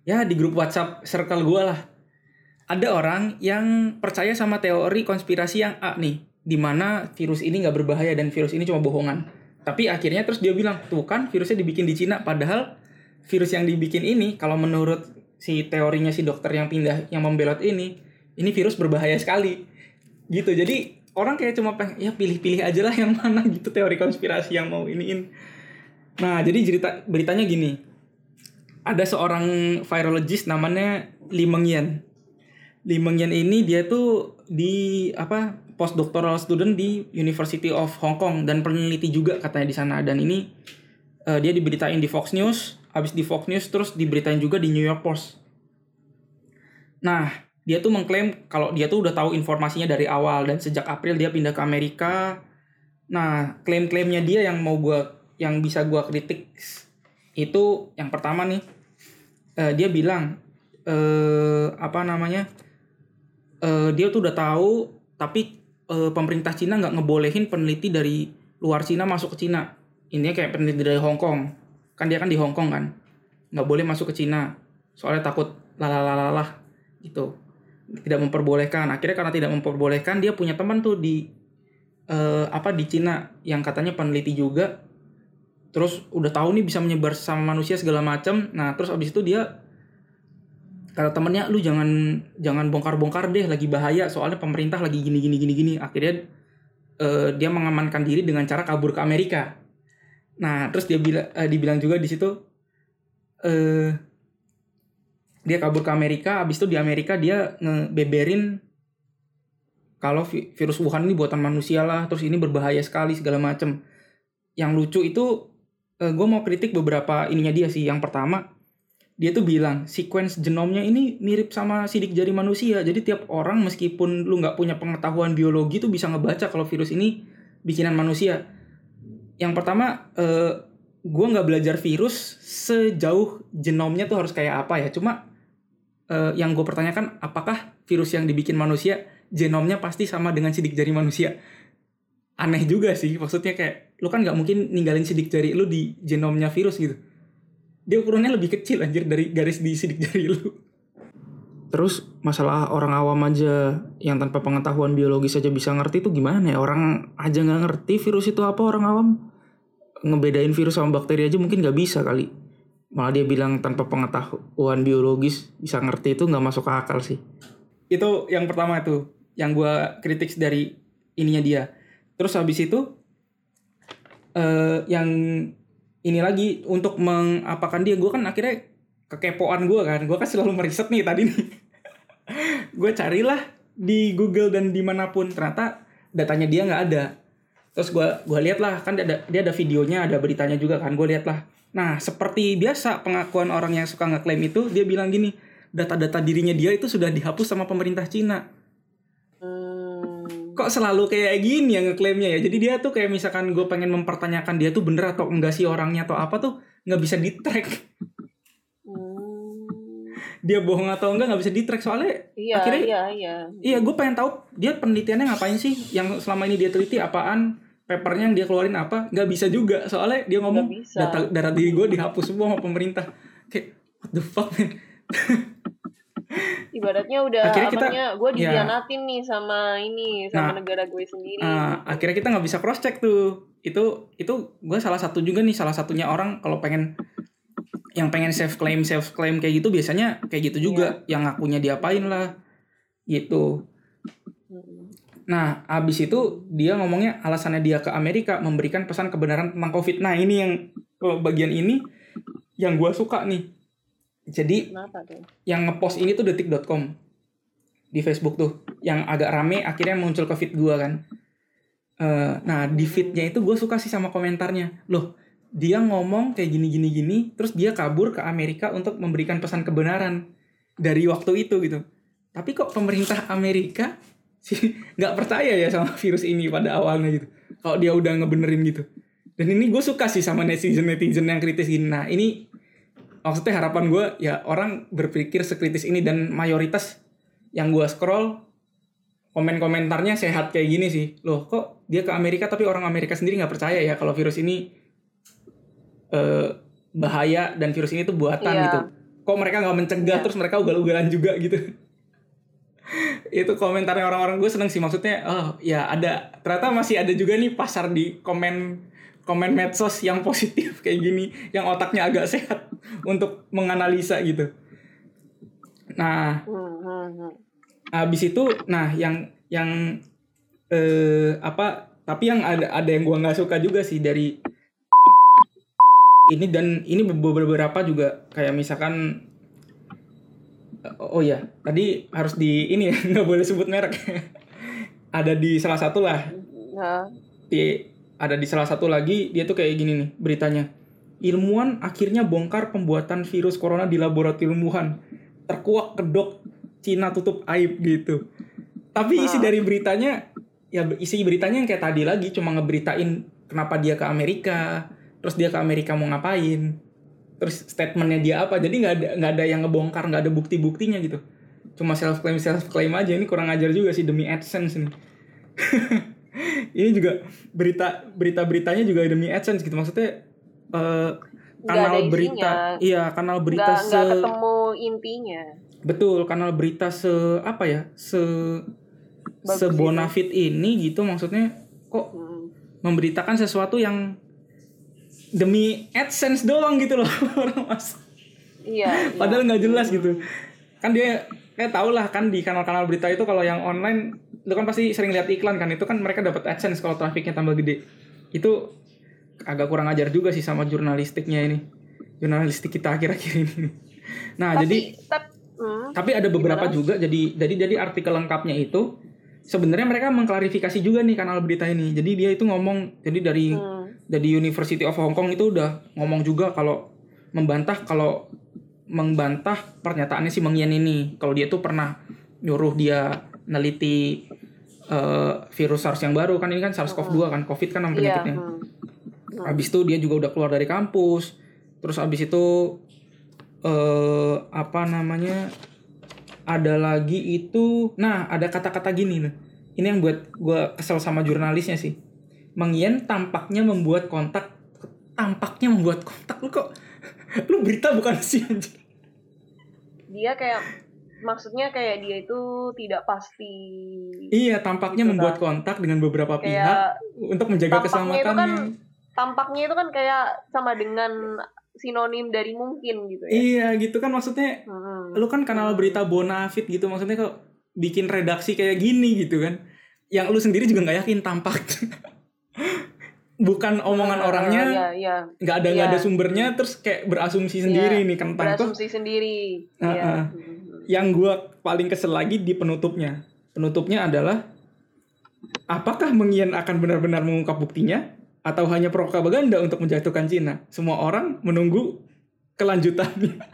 ya di grup WhatsApp circle gua lah. Ada orang yang percaya sama teori konspirasi yang A nih, di mana virus ini nggak berbahaya dan virus ini cuma bohongan. Tapi akhirnya terus dia bilang, tuh kan virusnya dibikin di Cina, padahal virus yang dibikin ini, kalau menurut si teorinya si dokter yang pindah, yang membelot ini, ini virus berbahaya sekali. Gitu, jadi orang kayak cuma pengen, ya pilih-pilih aja lah yang mana gitu teori konspirasi yang mau iniin. Nah, jadi cerita beritanya gini, ada seorang virologist namanya Li Mengyan. Li Mengyan ini dia tuh di apa postdoctoral student di University of Hong Kong dan peneliti juga katanya di sana dan ini eh, dia diberitain di Fox News, habis di Fox News terus diberitain juga di New York Post. Nah, dia tuh mengklaim kalau dia tuh udah tahu informasinya dari awal dan sejak April dia pindah ke Amerika. Nah, klaim-klaimnya dia yang mau gua yang bisa gua kritik itu yang pertama nih eh, dia bilang eh apa namanya eh, dia tuh udah tahu tapi eh, pemerintah Cina nggak ngebolehin peneliti dari luar Cina masuk ke Cina ini kayak peneliti dari Hong Kong kan dia kan di Hong Kong kan. Nggak boleh masuk ke Cina. Soalnya takut lalalalah gitu. Tidak memperbolehkan. Akhirnya karena tidak memperbolehkan dia punya teman tuh di eh, apa di Cina yang katanya peneliti juga. Terus udah tahu nih bisa menyebar sama manusia segala macam nah terus abis itu dia kata temennya lu jangan jangan bongkar-bongkar deh lagi bahaya. Soalnya pemerintah lagi gini gini gini gini. Akhirnya eh, dia mengamankan diri dengan cara kabur ke Amerika nah terus dia bilang eh, dibilang juga di situ eh dia kabur ke Amerika abis itu di Amerika dia ngebeberin kalau vi- virus Wuhan ini buatan manusia lah terus ini berbahaya sekali segala macem. Yang lucu itu gue mau kritik beberapa ininya dia sih. Yang pertama dia tuh bilang sequence genomnya ini mirip sama sidik jari manusia. Jadi tiap orang meskipun lu nggak punya pengetahuan biologi tuh bisa ngebaca kalau virus ini bikinan manusia yang pertama eh, gue nggak belajar virus sejauh genomnya tuh harus kayak apa ya. Cuma eh, yang gue pertanyakan apakah virus yang dibikin manusia genomnya pasti sama dengan sidik jari manusia? Aneh juga sih maksudnya kayak lu kan nggak mungkin ninggalin sidik jari lu di genomnya virus gitu. Dia ukurannya lebih kecil anjir dari garis di sidik jari lu. Terus masalah orang awam aja yang tanpa pengetahuan biologis saja bisa ngerti itu gimana ya? Orang aja nggak ngerti virus itu apa orang awam ngebedain virus sama bakteri aja mungkin nggak bisa kali. Malah dia bilang tanpa pengetahuan biologis bisa ngerti itu nggak masuk akal sih. Itu yang pertama itu yang gua kritik dari ininya dia. Terus habis itu eh yang ini lagi untuk mengapakan dia gue kan akhirnya kekepoan gue kan. Gue kan selalu meriset nih tadi nih. Gue carilah di Google dan di mana pun. Ternyata datanya dia nggak ada terus gue gua lihat lah kan dia ada dia ada videonya ada beritanya juga kan gue lihat lah nah seperti biasa pengakuan orang yang suka ngeklaim itu dia bilang gini data-data dirinya dia itu sudah dihapus sama pemerintah Cina. Hmm. kok selalu kayak gini ya ngeklaimnya ya? Jadi dia tuh kayak misalkan gue pengen mempertanyakan dia tuh bener atau enggak sih orangnya atau apa tuh nggak bisa di track Hmm. dia bohong atau enggak nggak bisa di track soalnya Iya, Akhirnya- iya, iya. iya gue pengen tahu dia penelitiannya ngapain sih? Yang selama ini dia teliti apaan papernya yang dia keluarin apa nggak bisa juga. Soalnya dia ngomong data data diri gue dihapus semua sama pemerintah. Kayak what the fuck man? Ibaratnya udah Akhirnya kita- gue ya. dihianatin nih sama ini sama Nah, negara gue sendiri. Ah, akhirnya kita nggak bisa cross check tuh. Itu itu gue salah satu juga nih salah satunya orang kalau pengen yang pengen self claim self claim kayak gitu biasanya kayak gitu juga. Yang ngakunya diapain lah gitu. Hmm. Nah abis itu dia ngomongnya alasannya dia ke Amerika memberikan pesan kebenaran tentang covid. Nah ini yang kalau bagian ini yang gue suka nih. Jadi Kenapa tuh? yang ngepost ini tuh detik.com. di Facebook tuh. Yang agak rame akhirnya muncul ke feed gue kan. Eh, nah di feednya itu gue suka sih sama komentarnya. Loh dia ngomong kayak gini gini gini terus dia kabur ke Amerika untuk memberikan pesan kebenaran dari waktu itu gitu. Tapi kok pemerintah Amerika sih nggak percaya ya sama virus ini pada awalnya gitu. Kalau dia udah ngebenerin gitu. Dan ini gue suka sih sama netizen netizen yang kritis gini. Nah ini maksudnya harapan gue ya orang berpikir sekritis ini dan mayoritas yang gue scroll komen-komentarnya sehat kayak gini sih. Loh kok dia ke Amerika tapi orang Amerika sendiri nggak percaya ya kalau virus ini eh, bahaya dan virus ini tuh buatan Iya. gitu. Kok mereka nggak mencegah Iya. terus mereka ugal-ugalan juga gitu itu komentarnya orang-orang gue seneng sih. Maksudnya oh ya ada ternyata masih ada juga nih pasar di komen komen medsos yang positif kayak gini yang otaknya agak sehat untuk menganalisa gitu. Nah habis itu nah yang yang eh apa tapi yang ada ada yang gua nggak suka juga sih dari ini dan ini beberapa juga kayak misalkan oh ya tadi harus di ini ya nggak boleh sebut merek. Ada di salah satu lah. Nah, di ada di salah satu lagi dia tuh kayak gini nih beritanya. Ilmuwan akhirnya bongkar pembuatan virus corona di laboratorium Wuhan. Terkuak kedok Cina tutup aib gitu. Tapi isi dari beritanya ya isi beritanya yang kayak tadi lagi cuma ngeberitain kenapa dia ke Amerika terus dia ke Amerika mau ngapain terus statementnya dia apa? Jadi nggak ada nggak ada yang ngebongkar nggak ada bukti buktinya gitu. Cuma self claim self claim aja. Ini kurang ajar juga sih demi adsense ini. Ini juga berita berita beritanya juga demi adsense gitu. Maksudnya eh, Nggak kanal ada berita iya kanal berita nggak se nggak ketemu intinya. betul kanal berita se apa ya se Bagus sebonafit ini gitu. Maksudnya kok Hmm. memberitakan sesuatu yang demi adsense doang gitu loh orang mas Iya. iya. padahal nggak jelas gitu. Kan dia kayak tau lah kan di kanal-kanal berita itu kalau yang online lu kan pasti sering lihat iklan kan. Itu kan mereka dapat adsense kalau trafiknya tambah gede. Itu agak kurang ajar juga sih sama jurnalistiknya ini. Jurnalistik kita akhir-akhir ini. Nah tapi, jadi tap- hmm, tapi ada beberapa Gimana? juga. Jadi jadi jadi artikel lengkapnya itu sebenarnya mereka mengklarifikasi juga nih kanal berita ini. Jadi dia itu ngomong jadi dari hmm, dari University of Hong Kong itu udah ngomong juga kalau membantah kalau membantah pernyataannya si Meng Yan ini kalau dia tuh pernah nyuruh dia neliti eh, virus SARS yang baru kan ini kan SARS-CoV-2 kan COVID kan nama iya. penyakitnya hmm. Habis itu dia juga udah keluar dari kampus. Terus habis itu eh apa namanya? Ada lagi itu, nah ada kata-kata gini nih. Ini yang buat gua kesel sama jurnalisnya sih. Meng Yen tampaknya membuat kontak, tampaknya membuat kontak lu kok, lu berita bukan sih anjir. Dia kayak maksudnya kayak dia itu tidak pasti. Iya, tampaknya Gitu membuat kan. kontak dengan beberapa pihak Kayak untuk menjaga tampaknya itu kan tampaknya itu kan kayak sama dengan sinonim dari mungkin gitu ya. Iya, gitu kan maksudnya Hmm. lu kan kanal berita bonafit gitu maksudnya kok bikin redaksi kayak gini gitu kan yang lu sendiri juga nggak yakin tampak bukan omongan Ah, orangnya Iya, iya. nggak ada nggak ada Iya. sumbernya terus kayak berasumsi sendiri Iya, nih tentang tuh Berasumsi sendiri. Ah, Iya. ah. Hmm. yang gua paling kesel lagi di penutupnya penutupnya adalah apakah Mengian akan benar-benar mengungkap buktinya atau hanya propaganda untuk menjatuhkan Cina semua orang menunggu kelanjutannya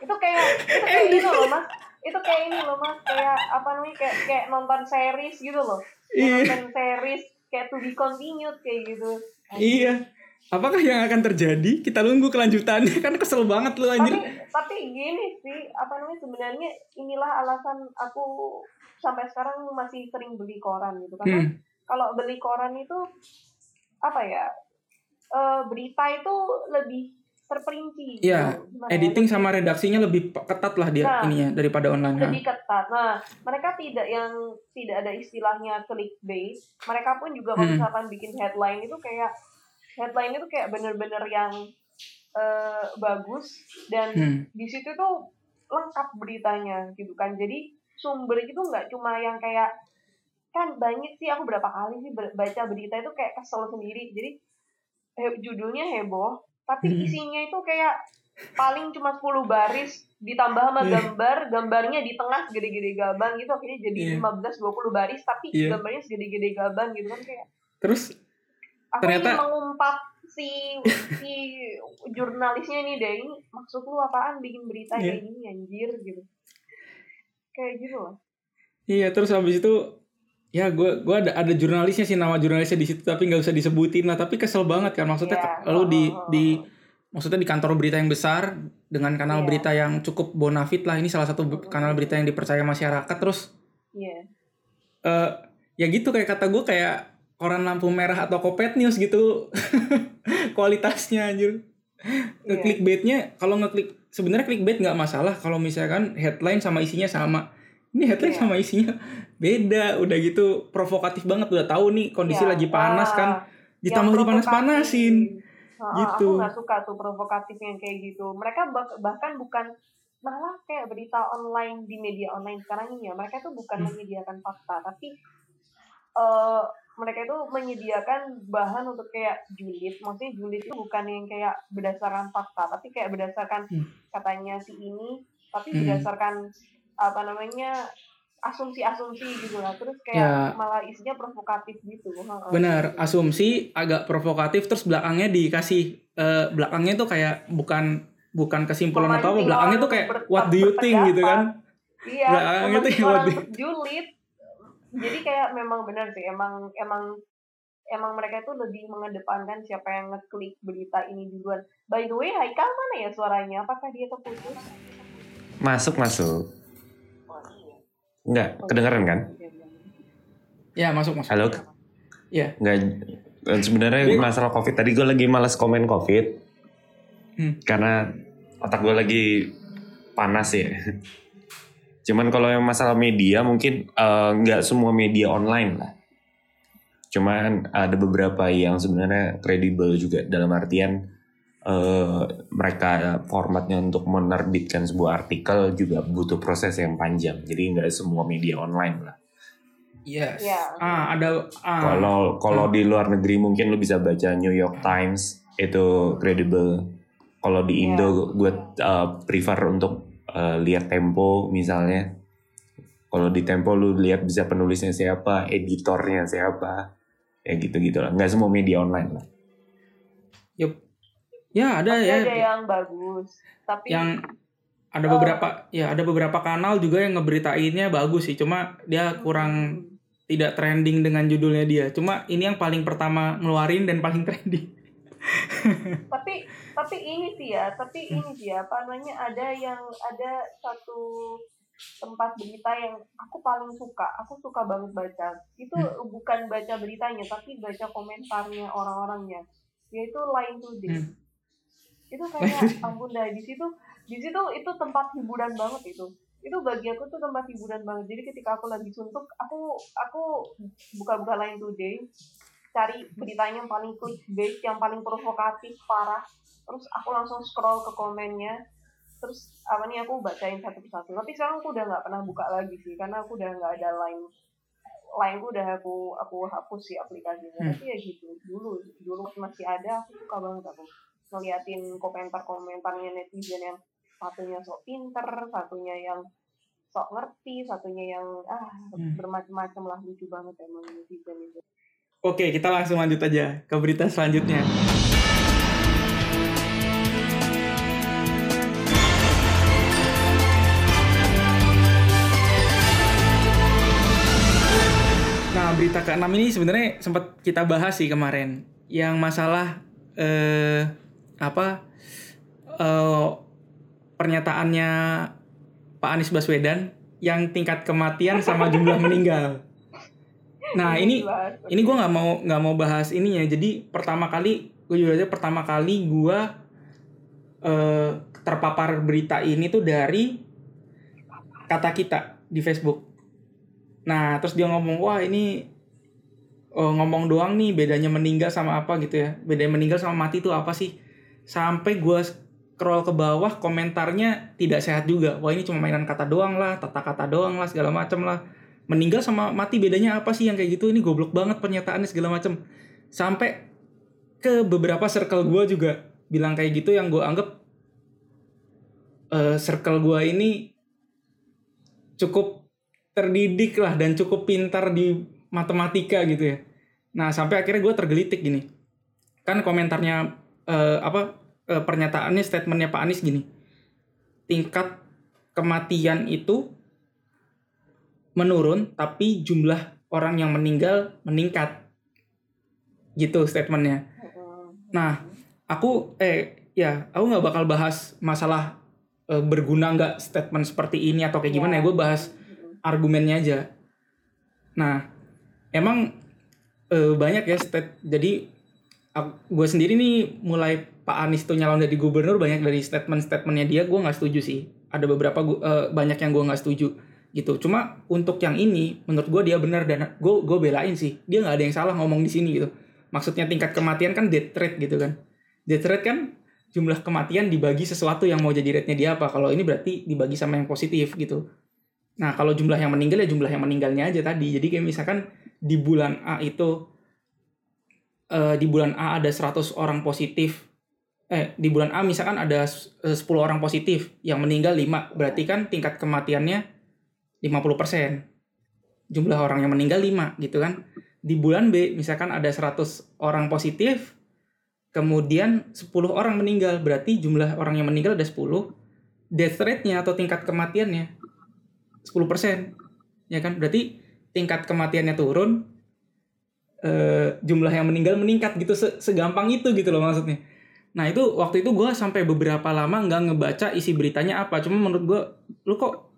Itu kayak itu kayak ini loh, Mas. Itu kayak ini loh, Mas. Kayak apa namanya? Kayak kayak nonton series gitu loh. Iya. Nonton series kayak to be continued kayak gitu. Iya. Apakah yang akan terjadi? Kita tunggu kelanjutannya kan kesel banget lu anjir. tapi tapi gini sih apa namanya sebenarnya inilah alasan aku sampai sekarang masih sering beli koran gitu karena Hmm. kalau beli koran itu apa ya eh, berita itu lebih terperinci Iya, gitu. Ya? Editing sama redaksinya lebih ketat lah dia Nah. ininya daripada online. Lebih ketat. Nah, mereka tidak yang tidak ada istilahnya clickbait. Mereka pun juga Hmm. misalkan bikin headline itu kayak headline itu kayak bener-bener yang eh, bagus dan Hmm. di situ tuh lengkap beritanya gitu kan. Jadi sumber itu nggak cuma yang kayak kan banyak sih aku berapa kali sih baca berita itu kayak kesel sendiri. Jadi judulnya heboh, tapi Hmm. isinya itu kayak paling cuma 10 baris ditambah sama Iya. gambar gambarnya di tengah segede-gede gaban gitu akhirnya jadi Iya. 15 20 baris tapi Iya. gambarnya segede-gede gaban gitu kan kayak Terus aku Ternyata- ingin mengumpat si si jurnalisnya nih deh ini maksud lu apaan bikin berita Iya. kayak gini anjir gitu kayak gitu loh Iya terus habis itu ya gue gua ada ada jurnalisnya sih nama jurnalisnya di situ tapi nggak usah disebutin lah tapi kesel banget kan maksudnya Iya. lu di Oh, oh, di oh. maksudnya di kantor berita yang besar dengan kanal Iya. berita yang cukup bonafit lah ini salah satu be- kanal berita yang dipercaya masyarakat terus iya eh ya gitu kayak kata gue kayak koran lampu merah atau kopet news gitu kualitasnya anjir Iya. clickbaitnya kalau ngeklik sebenarnya clickbait nggak masalah kalau misalkan headline sama isinya sama ini headline Iya. sama isinya beda udah gitu provokatif banget udah tahu nih kondisi Iya. lagi panas kan Ah, ditambah dipanas-panasin. Ah, Gitu. Aku nggak suka tuh provokatif yang kayak gitu. Mereka bah- bahkan bukan malah kayak berita online di media online sekarang ini ya. Mereka tuh bukan Hmm. menyediakan fakta, tapi eh mereka itu menyediakan bahan untuk kayak julid. Maksudnya julid itu bukan yang kayak berdasarkan fakta, tapi kayak berdasarkan Hmm. katanya si ini, tapi Hmm. berdasarkan apa namanya asumsi-asumsi gitu lah. Terus kayak Ya. malah isinya provokatif gitu. Heeh. benar asumsi agak provokatif terus belakangnya dikasih eh, belakangnya tuh kayak bukan bukan kesimpulan atau apa Memancing belakangnya orang tuh kayak what do you think gitu kan Iya, Belakangnya tuh yang orang lebih- julid. Jadi kayak memang benar sih, emang emang emang mereka itu lebih mengedepankan siapa yang ngeklik berita ini duluan. By the way, Haikal mana ya suaranya? Apakah dia keputus? Masuk masuk. Iya. Enggak, kedengeran kan? ya masuk masuk Halo? Iya. Enggak. Sebenarnya Dia- masalah covid tadi gue lagi malas komen covid Hmm. karena otak gue lagi panas ya. Cuman kalau yang masalah media mungkin eh, nggak semua media online lah. Cuman ada beberapa yang sebenarnya kredibel juga dalam artian eh, mereka formatnya untuk menerbitkan sebuah artikel juga butuh proses yang panjang. Jadi nggak semua media online lah. yes Iya. ah ada ah Kalau kalau di luar negeri mungkin lu bisa baca New York Times itu kredibel. Kalau di Indo gue uh, prefer untuk uh, lihat Tempo misalnya. Kalau di Tempo lu lihat bisa penulisnya siapa, editornya siapa, ya gitu-gitu lah. Nggak semua media online lah. Ya ada Pasti ya ada yang bagus, tapi yang ada Oh. beberapa ya ada beberapa kanal juga yang ngeberitainnya bagus sih cuma dia kurang tidak trending dengan judulnya dia cuma ini yang paling pertama ngeluarin dan paling trending tapi tapi ini sih ya tapi Hmm. ini sih ya apa namanya ada yang ada satu tempat berita yang aku paling suka aku suka banget baca itu Hmm. bukan baca beritanya tapi baca komentarnya orang-orangnya yaitu Line Today Hmm. Itu kayak ampun dah di situ di situ itu tempat hiburan banget itu. Itu bagi aku tuh tempat hiburan banget. Jadi ketika aku lagi suntuk aku aku buka-buka Line Today cari beritanya yang paling clickbait yang paling provokatif parah. Terus aku langsung scroll ke komennya. Terus apa nih aku bacain satu persatu. Tapi sekarang aku udah nggak pernah buka lagi sih karena aku udah nggak ada line line ku udah aku aku hapus sih aplikasinya. Hmm. tapi ya gitu dulu dulu masih ada aku suka banget aku ngeliatin komentar-komentarnya netizen yang satunya sok pinter satunya yang sok ngerti satunya yang ah Hmm. bermacam-macam lah lucu banget emang netizen itu oke kita langsung lanjut aja ke berita selanjutnya Nah, berita ke-6 ini sebenarnya sempat kita bahas sih kemarin. Yang masalah eh apa eh pernyataannya Pak Anies Baswedan yang tingkat kematian sama jumlah meninggal. Nah, ini ini gue nggak mau nggak mau bahas ininya. Jadi pertama kali gue juga aja pertama kali gue eh terpapar berita ini tuh dari kata kita di Facebook. Nah, terus dia ngomong, wah ini oh, ngomong doang nih bedanya meninggal sama apa gitu ya. Bedanya meninggal sama mati itu apa sih? Sampai gue scroll ke bawah komentarnya tidak sehat juga. Wah ini cuma mainan kata doang lah, tata kata doang lah, segala macam lah. Meninggal sama mati bedanya apa sih yang kayak gitu? Ini goblok banget pernyataannya segala macam. Sampai ke beberapa circle gue juga bilang kayak gitu yang gue anggap eh, circle gue ini cukup terdidik lah dan cukup pintar di matematika gitu ya. Nah sampai akhirnya gue tergelitik gini. Kan komentarnya eh, apa eh, pernyataannya statementnya Pak Anies gini. Tingkat kematian itu menurun tapi jumlah orang yang meninggal meningkat. Gitu statementnya. Nah, aku eh ya aku nggak bakal bahas masalah eh, berguna nggak statement seperti ini atau kayak gimana ya. Gue bahas argumennya aja. Nah, emang eh, banyak ya state. Jadi gue sendiri nih mulai Pak Anies tuh nyalon jadi gubernur banyak dari statement-statementnya dia gue nggak setuju sih. Ada beberapa gu- eh, banyak yang gue nggak setuju gitu. Cuma untuk yang ini menurut gue dia benar dan gue gue belain sih. Dia nggak ada yang salah ngomong di sini gitu. Maksudnya tingkat kematian kan death rate gitu kan. Death rate kan jumlah kematian dibagi sesuatu yang mau jadi rate-nya dia apa. Kalau ini berarti dibagi sama yang positif gitu. Nah, kalau jumlah yang meninggal ya jumlah yang meninggalnya aja tadi. Jadi kayak misalkan di bulan A itu eh, di bulan A ada 100 orang positif. Eh, di bulan A misalkan ada s- eh, 10 orang positif, yang meninggal 5. Berarti kan tingkat kematiannya 50%. Jumlah orang yang meninggal 5 gitu kan. Di bulan B misalkan ada 100 orang positif, kemudian 10 orang meninggal. Berarti jumlah orang yang meninggal ada 10. Death rate-nya atau tingkat kematiannya 10%. Ya kan? Berarti tingkat kematiannya turun, eh, jumlah yang meninggal meningkat gitu Se- segampang itu gitu loh maksudnya. Nah itu waktu itu gue sampai beberapa lama nggak ngebaca isi beritanya apa. Cuma menurut gue, lu kok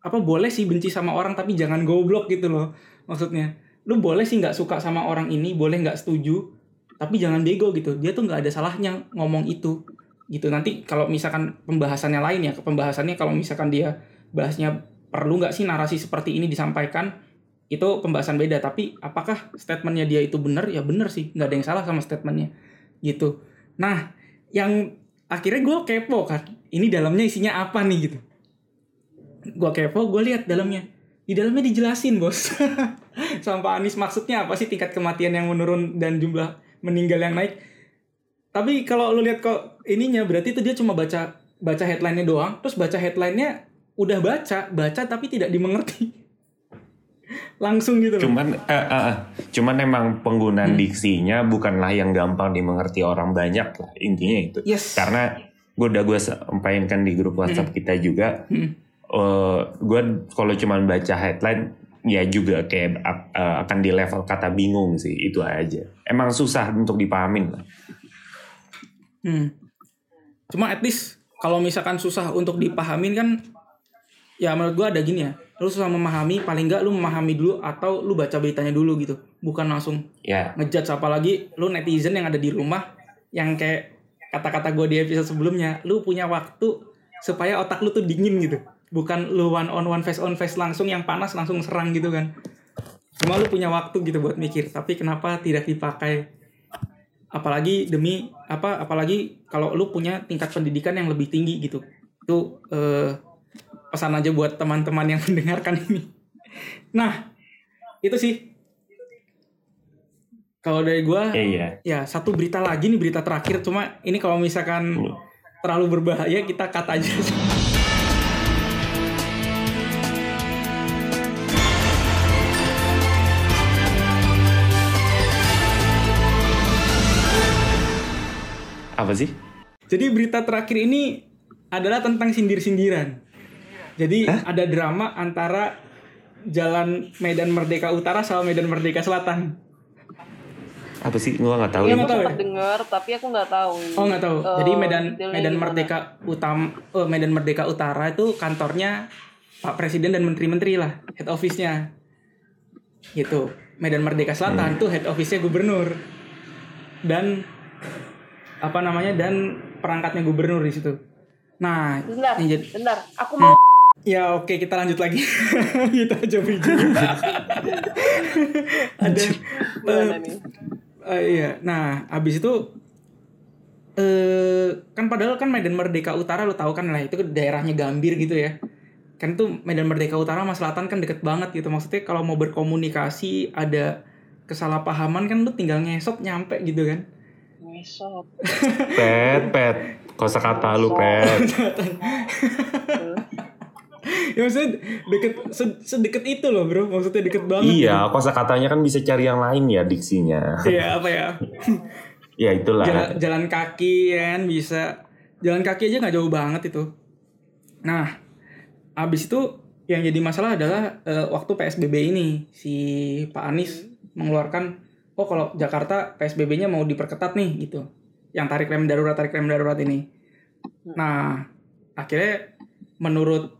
apa boleh sih benci sama orang tapi jangan goblok gitu loh maksudnya. Lu boleh sih nggak suka sama orang ini, boleh nggak setuju, tapi jangan bego gitu. Dia tuh nggak ada salahnya ngomong itu gitu. Nanti kalau misalkan pembahasannya lain ya, pembahasannya kalau misalkan dia bahasnya perlu nggak sih narasi seperti ini disampaikan itu pembahasan beda tapi apakah statementnya dia itu benar ya benar sih nggak ada yang salah sama statementnya gitu nah yang akhirnya gue kepo kan ini dalamnya isinya apa nih gitu. Gue kepo gue lihat dalamnya. Di dalamnya dijelasin bos. Sama Pak Anies maksudnya apa sih? Tingkat kematian yang menurun dan jumlah meninggal yang naik. Tapi kalau lu lihat kok ininya berarti itu dia cuma baca baca headline-nya doang. Terus baca headline-nya udah baca baca tapi tidak dimengerti langsung gitu Cuman eh, eh, eh. cuman emang penggunaan Hmm. diksinya bukanlah yang gampang dimengerti orang banyak lah intinya itu. yes Karena gue udah gue sampaikan kan di grup WhatsApp kita juga. Hmm. eh gue kalau cuman baca headline ya juga kayak eh, akan di level kata bingung sih itu aja. Emang susah untuk dipahamin lah. Hmm. Cuma at least kalau misalkan susah untuk dipahamin kan ya menurut gua ada gini ya. Lu susah memahami, paling nggak lu memahami dulu atau lu baca beritanya dulu gitu. Bukan langsung Ya ngejudge apalagi lu netizen yang ada di rumah yang kayak kata-kata gua di episode sebelumnya, lu punya waktu supaya otak lu tuh dingin gitu. Bukan lu one on one face on face langsung yang panas langsung serang gitu kan. Cuma lu punya waktu gitu buat mikir, tapi kenapa tidak dipakai apalagi demi apa apalagi kalau lu punya tingkat pendidikan yang lebih tinggi gitu itu eh, pesan aja buat teman-teman yang mendengarkan ini nah itu sih kalau dari gua iya iya. ya satu berita lagi nih berita terakhir cuma ini kalau misalkan terlalu berbahaya kita cut aja Apa sih? Jadi berita terakhir ini adalah tentang sindir-sindiran. Jadi ada drama antara Jalan Medan Merdeka Utara sama Medan Merdeka Selatan. Apa sih? Gue nggak tahu. Iya, ini. aku tahu sempat ya? dengar, tapi aku nggak tahu. Oh nggak tahu. Eh, Jadi Medan Medan. Merdeka Utama, oh, Medan Merdeka Utara itu kantornya Pak Presiden dan menteri-menteri lah, head office-nya. Gitu. Medan Merdeka Selatan itu head office-nya gubernur. Dan apa namanya? Dan perangkatnya gubernur di situ. Nah, Bentar, jadi- bentar. Aku mau Ya oke kita lanjut lagi. kita aja bridging. Ada nih? eh, iya. Nah, abis itu eh kan padahal kan Medan Merdeka Utara lo tahu kan lah itu daerahnya Gambir gitu ya. Kan tuh Medan Merdeka Utara sama Selatan kan deket banget gitu. Maksudnya kalau mau berkomunikasi ada kesalahpahaman kan lu tinggal ngesot nyampe gitu kan. Ngesot. Pet, pet. Kosa kata lu, Pet. Ya maksudnya deket se- sedekat itu loh bro. Maksudnya deket banget iya, kosa katanya kan bisa cari yang lain ya diksinya. iya apa ya? Ya itulah. jalan, jalan kaki kan bisa. Jalan kaki aja nggak jauh banget itu. Nah abis itu yang jadi masalah adalah eh, waktu PSBB ini si Pak Anies mengeluarkan oh kalau Jakarta PSBB-nya mau diperketat nih gitu. Yang tarik rem darurat tarik rem darurat ini. Nah akhirnya menurut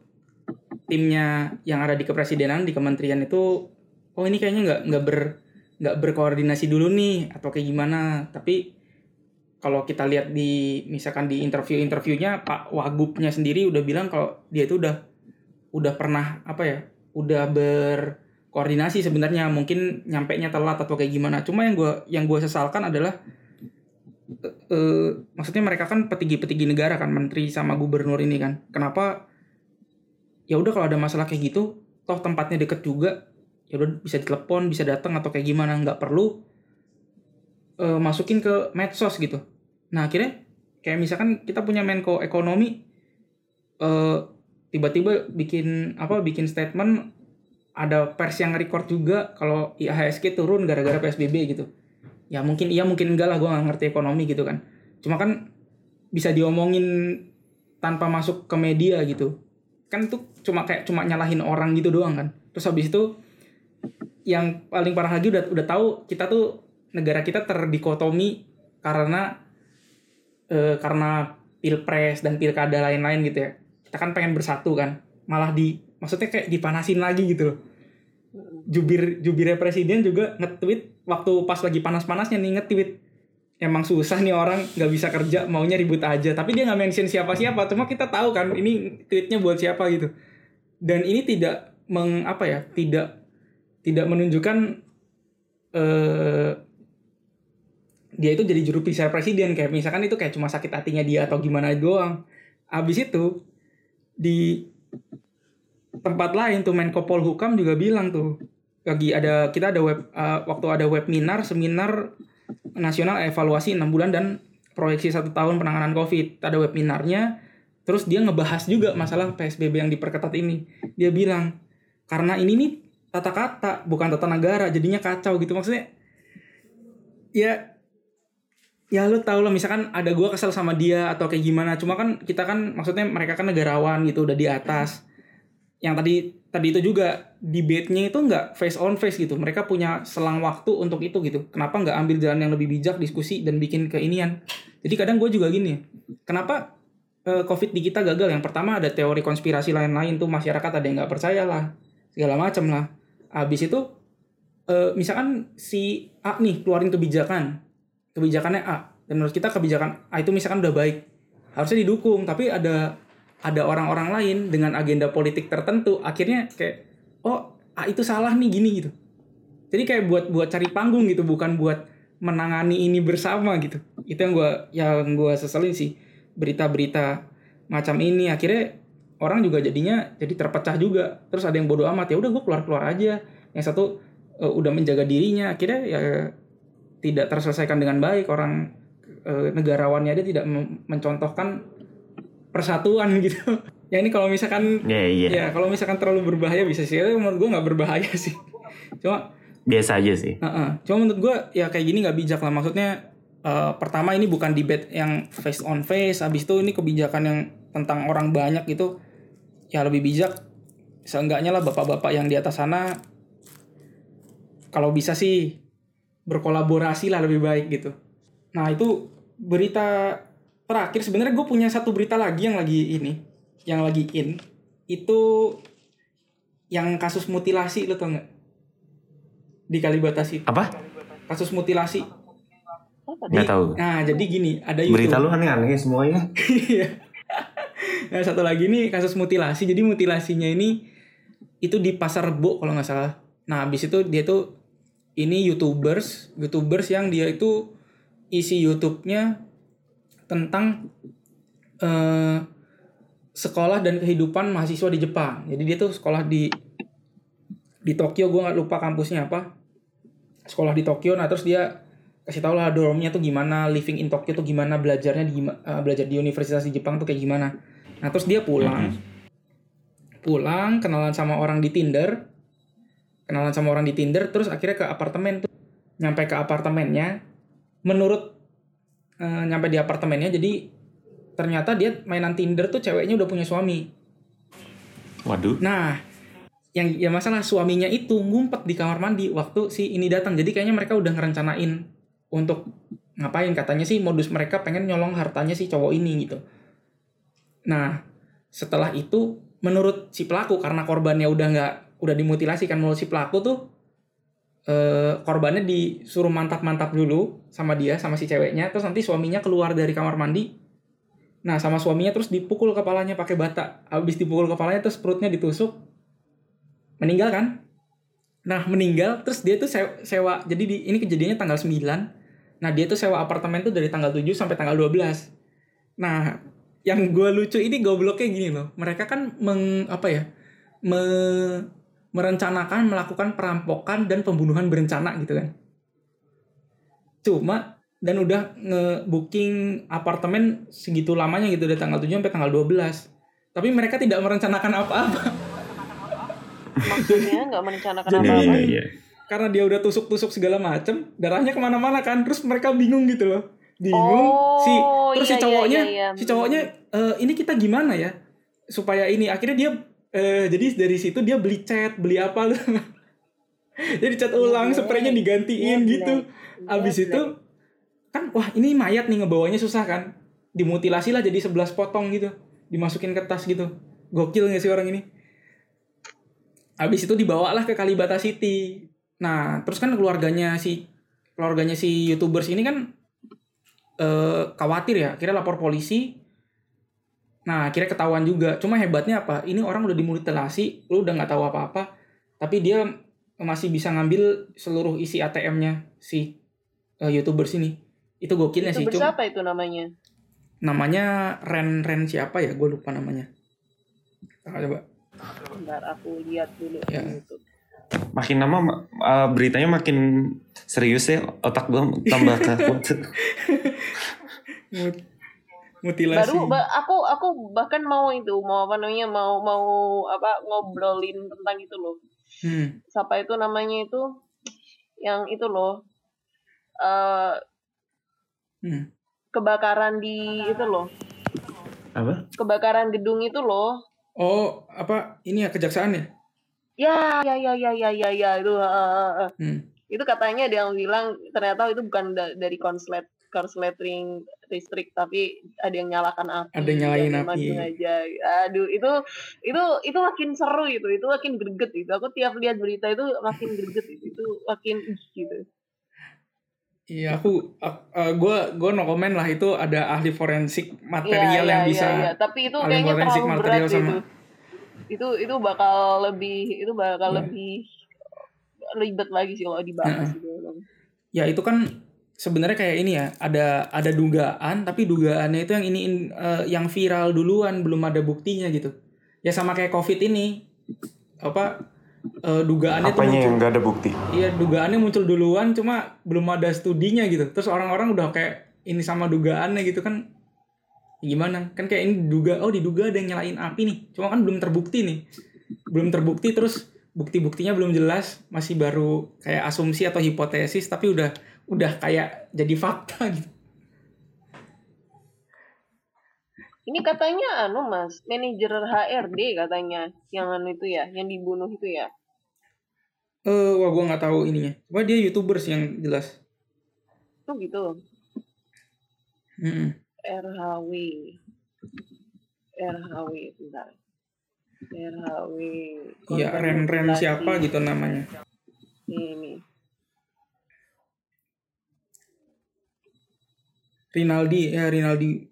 timnya yang ada di kepresidenan di kementerian itu oh ini kayaknya nggak nggak ber nggak berkoordinasi dulu nih atau kayak gimana. Tapi kalau kita lihat di misalkan di interview-interviewnya Pak Wagubnya sendiri udah bilang kalau dia itu udah udah pernah apa ya udah berkoordinasi sebenarnya. Mungkin nyampe nya telat atau kayak gimana. Cuma yang gua yang gua sesalkan adalah eh, eh, maksudnya mereka kan petinggi-petinggi negara kan menteri sama gubernur ini kan. Kenapa ya udah kalau ada masalah kayak gitu toh tempatnya deket juga ya udah bisa ditelepon bisa datang atau kayak gimana nggak perlu eh, masukin ke medsos gitu. Nah akhirnya kayak misalkan kita punya Menko Ekonomi eh, tiba-tiba bikin apa bikin statement ada pers yang record juga kalau IHSG turun gara-gara PSBB gitu. Ya mungkin iya mungkin enggak lah gue nggak ngerti ekonomi gitu kan. Cuma kan bisa diomongin tanpa masuk ke media gitu kan itu cuma kayak cuma nyalahin orang gitu doang kan. Terus habis itu yang paling parah lagi udah udah tahu kita tuh negara kita terdikotomi karena eh, karena pilpres dan pilkada lain-lain gitu ya. Kita kan pengen bersatu kan. Malah di maksudnya kayak dipanasin lagi gitu loh. Jubir jubirnya presiden juga nge-tweet waktu pas lagi panas-panasnya nih nge-tweet emang susah nih orang nggak bisa kerja maunya ribut aja. Tapi dia nggak mention siapa-siapa cuma kita tahu kan ini tweetnya buat siapa gitu. Dan ini tidak meng apa ya tidak tidak menunjukkan eh dia itu jadi juru bicara presiden. Kayak misalkan itu kayak cuma sakit hatinya dia atau gimana doang. Abis itu di tempat lain tuh Menko Polhukam juga bilang tuh lagi ada kita ada web uh, waktu ada webinar seminar nasional evaluasi enam bulan dan proyeksi satu tahun penanganan COVID. Ada webinarnya terus dia ngebahas juga masalah PSBB yang diperketat ini. Dia bilang karena ini nih tata kata bukan tata negara jadinya kacau gitu. Maksudnya ya ya lu tau lah misalkan ada gua kesel sama dia atau kayak gimana. Cuma kan kita kan maksudnya mereka kan negarawan gitu udah di atas. Yang tadi tadi itu juga debate-nya itu nggak face on face gitu. Mereka punya selang waktu untuk itu gitu. Kenapa nggak ambil jalan yang lebih bijak diskusi dan bikin keinian? Jadi kadang gue juga gini kenapa eh, covid di kita gagal? Yang pertama ada teori konspirasi lain-lain tuh masyarakat ada yang nggak percaya lah segala macam lah. Habis itu eh, misalkan si A nih keluarin kebijakan kebijakannya A dan menurut kita kebijakan A itu misalkan udah baik harusnya didukung tapi ada ada orang-orang lain dengan agenda politik tertentu akhirnya kayak oh A itu salah nih gini gitu. Jadi kayak buat buat cari panggung gitu bukan buat menangani ini bersama gitu. Itu yang gua yang gua seselin sih berita-berita macam ini. Akhirnya orang juga jadinya jadi terpecah juga. Terus ada yang bodoh amat ya udah gua keluar keluar aja. Yang satu eh, udah menjaga dirinya akhirnya ya tidak terselesaikan dengan baik. Orang eh, negarawannya dia tidak mencontohkan persatuan gitu ya ini kalau misalkan Iya, iya. ya kalau misalkan terlalu berbahaya bisa sih Tapi menurut gue nggak berbahaya sih cuma Biasa aja sih. Heeh. cuma menurut gue ya kayak gini nggak bijak lah maksudnya eh, pertama ini bukan debate yang face on face habis itu ini kebijakan yang tentang orang banyak gitu ya lebih bijak seenggaknya lah bapak-bapak yang di atas sana kalau bisa sih berkolaborasi lah lebih baik gitu nah itu berita terakhir sebenarnya gue punya satu berita lagi yang lagi ini yang lagi in itu yang kasus mutilasi lo tau nggak di Kalibata City Apa? kasus mutilasi Nggak tahu. nah jadi gini ada Berita YouTube lu aneh-aneh semuanya. Iya. nah satu lagi nih kasus mutilasi jadi mutilasinya ini itu di pasar rebo kalau nggak salah nah habis itu dia tuh ini youtubers youtubers yang dia itu isi YouTube-nya tentang eh, sekolah dan kehidupan mahasiswa di Jepang. Jadi dia tuh sekolah di di Tokyo gue nggak lupa kampusnya apa. Sekolah di Tokyo nah terus dia kasih tau lah dormnya tuh gimana living in Tokyo tuh gimana belajarnya di eh, belajar di universitas di Jepang tuh kayak gimana. Nah terus dia pulang. Pulang kenalan sama orang di Tinder. Kenalan sama orang di Tinder terus akhirnya ke apartemen tuh. Nyampe ke apartemennya. Menurut eh, nyampe di apartemennya jadi ternyata dia mainan Tinder tuh ceweknya udah punya suami Waduh. Nah, yang ya masalah suaminya itu ngumpet di kamar mandi waktu si ini datang. Jadi kayaknya mereka udah ngerencanain untuk ngapain katanya sih modus mereka pengen nyolong hartanya si cowok ini gitu. Nah, setelah itu menurut si pelaku karena korbannya udah nggak udah dimutilasi kan menurut si pelaku tuh eh, korbannya disuruh mantap-mantap dulu sama dia sama si ceweknya terus nanti suaminya keluar dari kamar mandi Nah, sama suaminya terus dipukul kepalanya pakai bata. Habis dipukul kepalanya terus perutnya ditusuk. Meninggal kan? Nah, meninggal terus dia tuh sewa, sewa. Jadi di, ini kejadiannya tanggal 9. Nah, dia tuh sewa apartemen tuh dari tanggal 7 sampai tanggal 12. Nah, yang gue lucu ini gobloknya gini loh. Mereka kan meng apa ya? Me, merencanakan melakukan perampokan dan pembunuhan berencana gitu kan. Cuma dan udah nge-booking apartemen segitu lamanya gitu dari tanggal 7 sampai tanggal 12. Tapi mereka tidak merencanakan apa-apa Maksudnya nggak merencanakan Iya, apa-apa. iya, iya. karena dia udah tusuk-tusuk segala macem, darahnya ke mana-mana kan, terus mereka bingung gitu loh, bingung. Oh, si terus si iya, iya, cowoknya, iya, iya. si cowoknya "Eh, ini kita gimana ya supaya ini akhirnya dia eh, jadi dari situ dia beli cat, beli apa loh. jadi cat ulang, spraynya digantiin gitu. Abis itu kan wah ini mayat nih ngebawanya susah kan. Dimutilasi lah jadi 11 potong gitu. Dimasukin ke tas gitu. Gokil gak sih orang ini? Abis itu dibawalah ke Kalibata City. Nah, terus kan keluarganya si keluarganya si YouTubers ini kan eh, khawatir ya, kira lapor polisi. Nah, akhirnya ketahuan juga. Cuma hebatnya apa? Ini orang udah dimutilasi, lu udah nggak tahu apa-apa, tapi dia masih bisa ngambil seluruh isi ATM-nya si eh, YouTubers ini. Itu gokilnya sih. Itu Cuma, siapa itu namanya? namanya Ren Ren siapa ya? Gue lupa namanya. Nah, coba. Bentar aku lihat dulu Ya. di YouTube. Makin lama uh, beritanya makin serius ya otak gua tambah takut. Mut- mutilasi. Baru ba- aku aku bahkan mau itu mau apa namanya mau mau apa ngobrolin tentang itu loh. Hmm. Siapa itu namanya itu yang itu loh. eh Hmm. kebakaran di itu loh. Apa? Kebakaran gedung itu loh. Oh, apa ini ya kejaksaan ya? Ya, ya, ya, ya, ya, ya, ya itu. eh. Hmm. Itu katanya ada yang bilang ternyata itu bukan da- dari konslet korsleting listrik tapi ada yang nyalakan api. Ada yang nyalain memang api. sengaja. Aduh, itu itu itu makin seru itu. Itu makin greget itu. Aku tiap lihat berita itu makin greget itu. Itu makin ih gitu. Iya, aku, gue gue no comment lah itu ada ahli forensik material Iya, yang iya, bisa. iya, iya. Tapi itu ahli kayaknya forensik terlalu material berat sama- itu. Itu itu bakal lebih itu bakal Iya. lebih ribet lagi sih kalau dibahas gitu. Ya itu kan sebenarnya kayak ini ya, ada ada dugaan, tapi dugaannya itu yang ini eh, yang viral duluan, belum ada buktinya gitu. Ya sama kayak covid ini, apa eh, dugaannya Apanya muncul, yang nggak ada bukti? iya dugaannya muncul duluan, cuma belum ada studinya gitu. Terus orang-orang udah kayak ini sama dugaannya gitu kan gimana kan kayak ini diduga oh diduga ada yang nyalain api nih cuma kan belum terbukti nih belum terbukti terus bukti-buktinya belum jelas masih baru kayak asumsi atau hipotesis tapi udah udah kayak jadi fakta gitu Ini katanya anu Mas, manajer HRD katanya yang anu itu ya, yang dibunuh itu ya. eh wah gua nggak tahu ininya cuma dia youtubers yang jelas Tuh gitu. Mm-mm. RHW. RHW bentar. RHW. Iya Ren Ren siapa gitu namanya Ini. Rinaldi ya Rinaldi.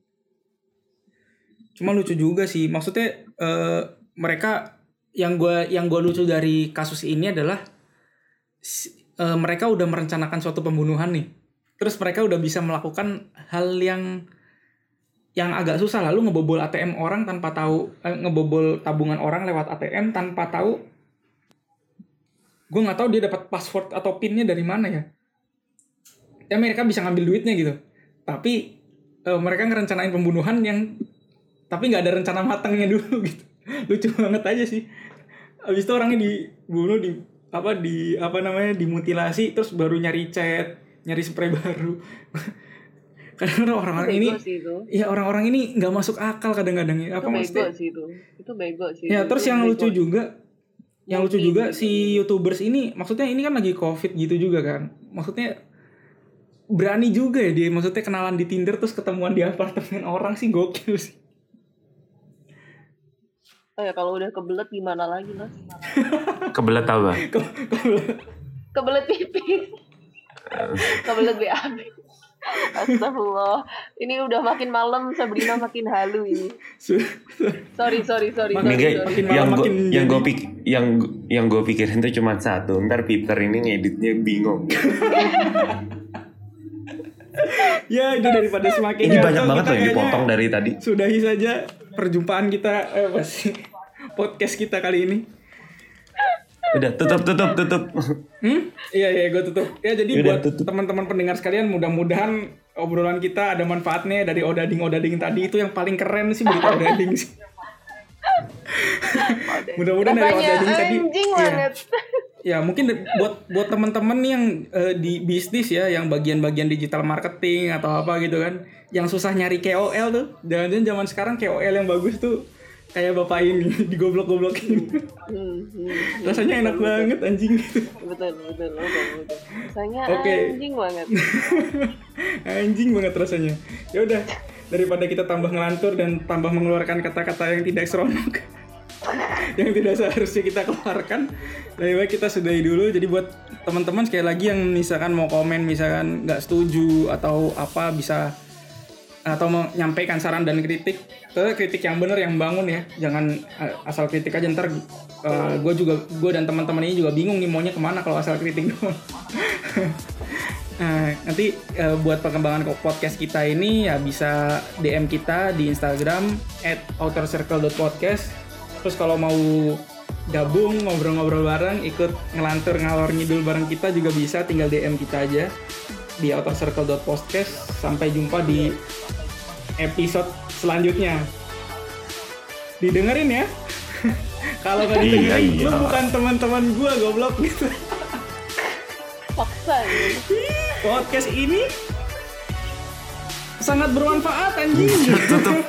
Cuma lucu juga sih maksudnya eh, mereka yang gua yang gua lucu dari kasus ini adalah eh, mereka udah merencanakan suatu pembunuhan nih. Terus mereka udah bisa melakukan hal yang yang agak susah. Lalu ngebobol ATM orang tanpa tahu eh, ngebobol tabungan orang lewat ATM tanpa tahu gue nggak tahu dia dapat password atau pinnya dari mana ya. Ya mereka bisa ngambil duitnya gitu tapi eh, mereka ngerencanain pembunuhan yang tapi nggak ada rencana matangnya dulu gitu lucu banget aja sih abis itu orangnya dibunuh di apa di apa namanya dimutilasi terus baru nyari cat nyari spray baru karena orang-orang ini ya orang-orang ini nggak masuk akal kadang-kadang ya Itu apa bego maksudnya sih itu. Itu bego sih. ya itu. terus Itu yang bego. lucu juga yang lucu juga gitu. si youtubers ini maksudnya ini kan lagi covid gitu juga kan maksudnya berani juga ya dia maksudnya kenalan di tinder terus ketemuan di apartemen orang sih gokil sih Oh ya kalau udah kebelet gimana lagi mas? Kebelet tau gak? Ke- ke- Kebelet pipis. kebelet BAB. Astagfirullah. Ini udah makin malam, Sabrina makin halu ini. Sorry, sorry, sorry. Makin sorry, sorry. makin malam yang gue makin yang gue pik yang yang gue pikirin tuh cuma satu ntar Peter ini ngeditnya bingung ya itu daripada semakin ini banyak banget loh yang dipotong dari tadi sudahi saja perjumpaan kita eh apa sih podcast kita kali ini udah tutup tutup tutup Hmm? Iya iya gue tutup. Ya jadi Yaudah, buat teman-teman pendengar sekalian mudah-mudahan obrolan kita ada manfaatnya dari odading odading tadi itu yang paling keren sih berita odading sih. Mudah-mudahan dari odading tadi. anjing banget. Ya mungkin buat buat teman-teman yang eh, di bisnis ya yang bagian-bagian digital marketing atau apa gitu kan yang susah nyari KOL tuh. Jangan-jangan zaman sekarang KOL yang bagus tuh kayak bapak ini digoblok-goblokin. Hmm, hmm. Rasanya enak banget anjing gitu. Betul, betul, betul, betul. Rasanya Oke. anjing banget. Anjing banget rasanya. Ya udah, daripada kita tambah ngelantur dan tambah mengeluarkan kata-kata yang tidak seronok. yang tidak seharusnya kita keluarkan. Lebih baik kita sudahi dulu. Jadi buat teman-teman sekali lagi yang misalkan mau komen, misalkan nggak setuju atau apa bisa atau menyampaikan saran dan kritik ke kritik yang benar yang bangun ya jangan eh, asal kritik aja ntar gue juga gue dan teman-teman ini juga bingung nih maunya ke mana kalau asal kritik doang Nah, nanti eh, buat perkembangan podcast kita ini ya bisa DM kita di Instagram at outercircle.podcast Terus kalau mau gabung ngobrol-ngobrol bareng, ikut ngelantur ngalor ngidul bareng kita juga bisa tinggal DM kita aja di outercircle.podcast Sampai jumpa di episode selanjutnya. Didengerin ya. kalau nggak Iya, didengerin, iya. lu bukan teman-teman gua goblok gitu. Paksa gitu. podcast ini sangat bermanfaat anjing. tutup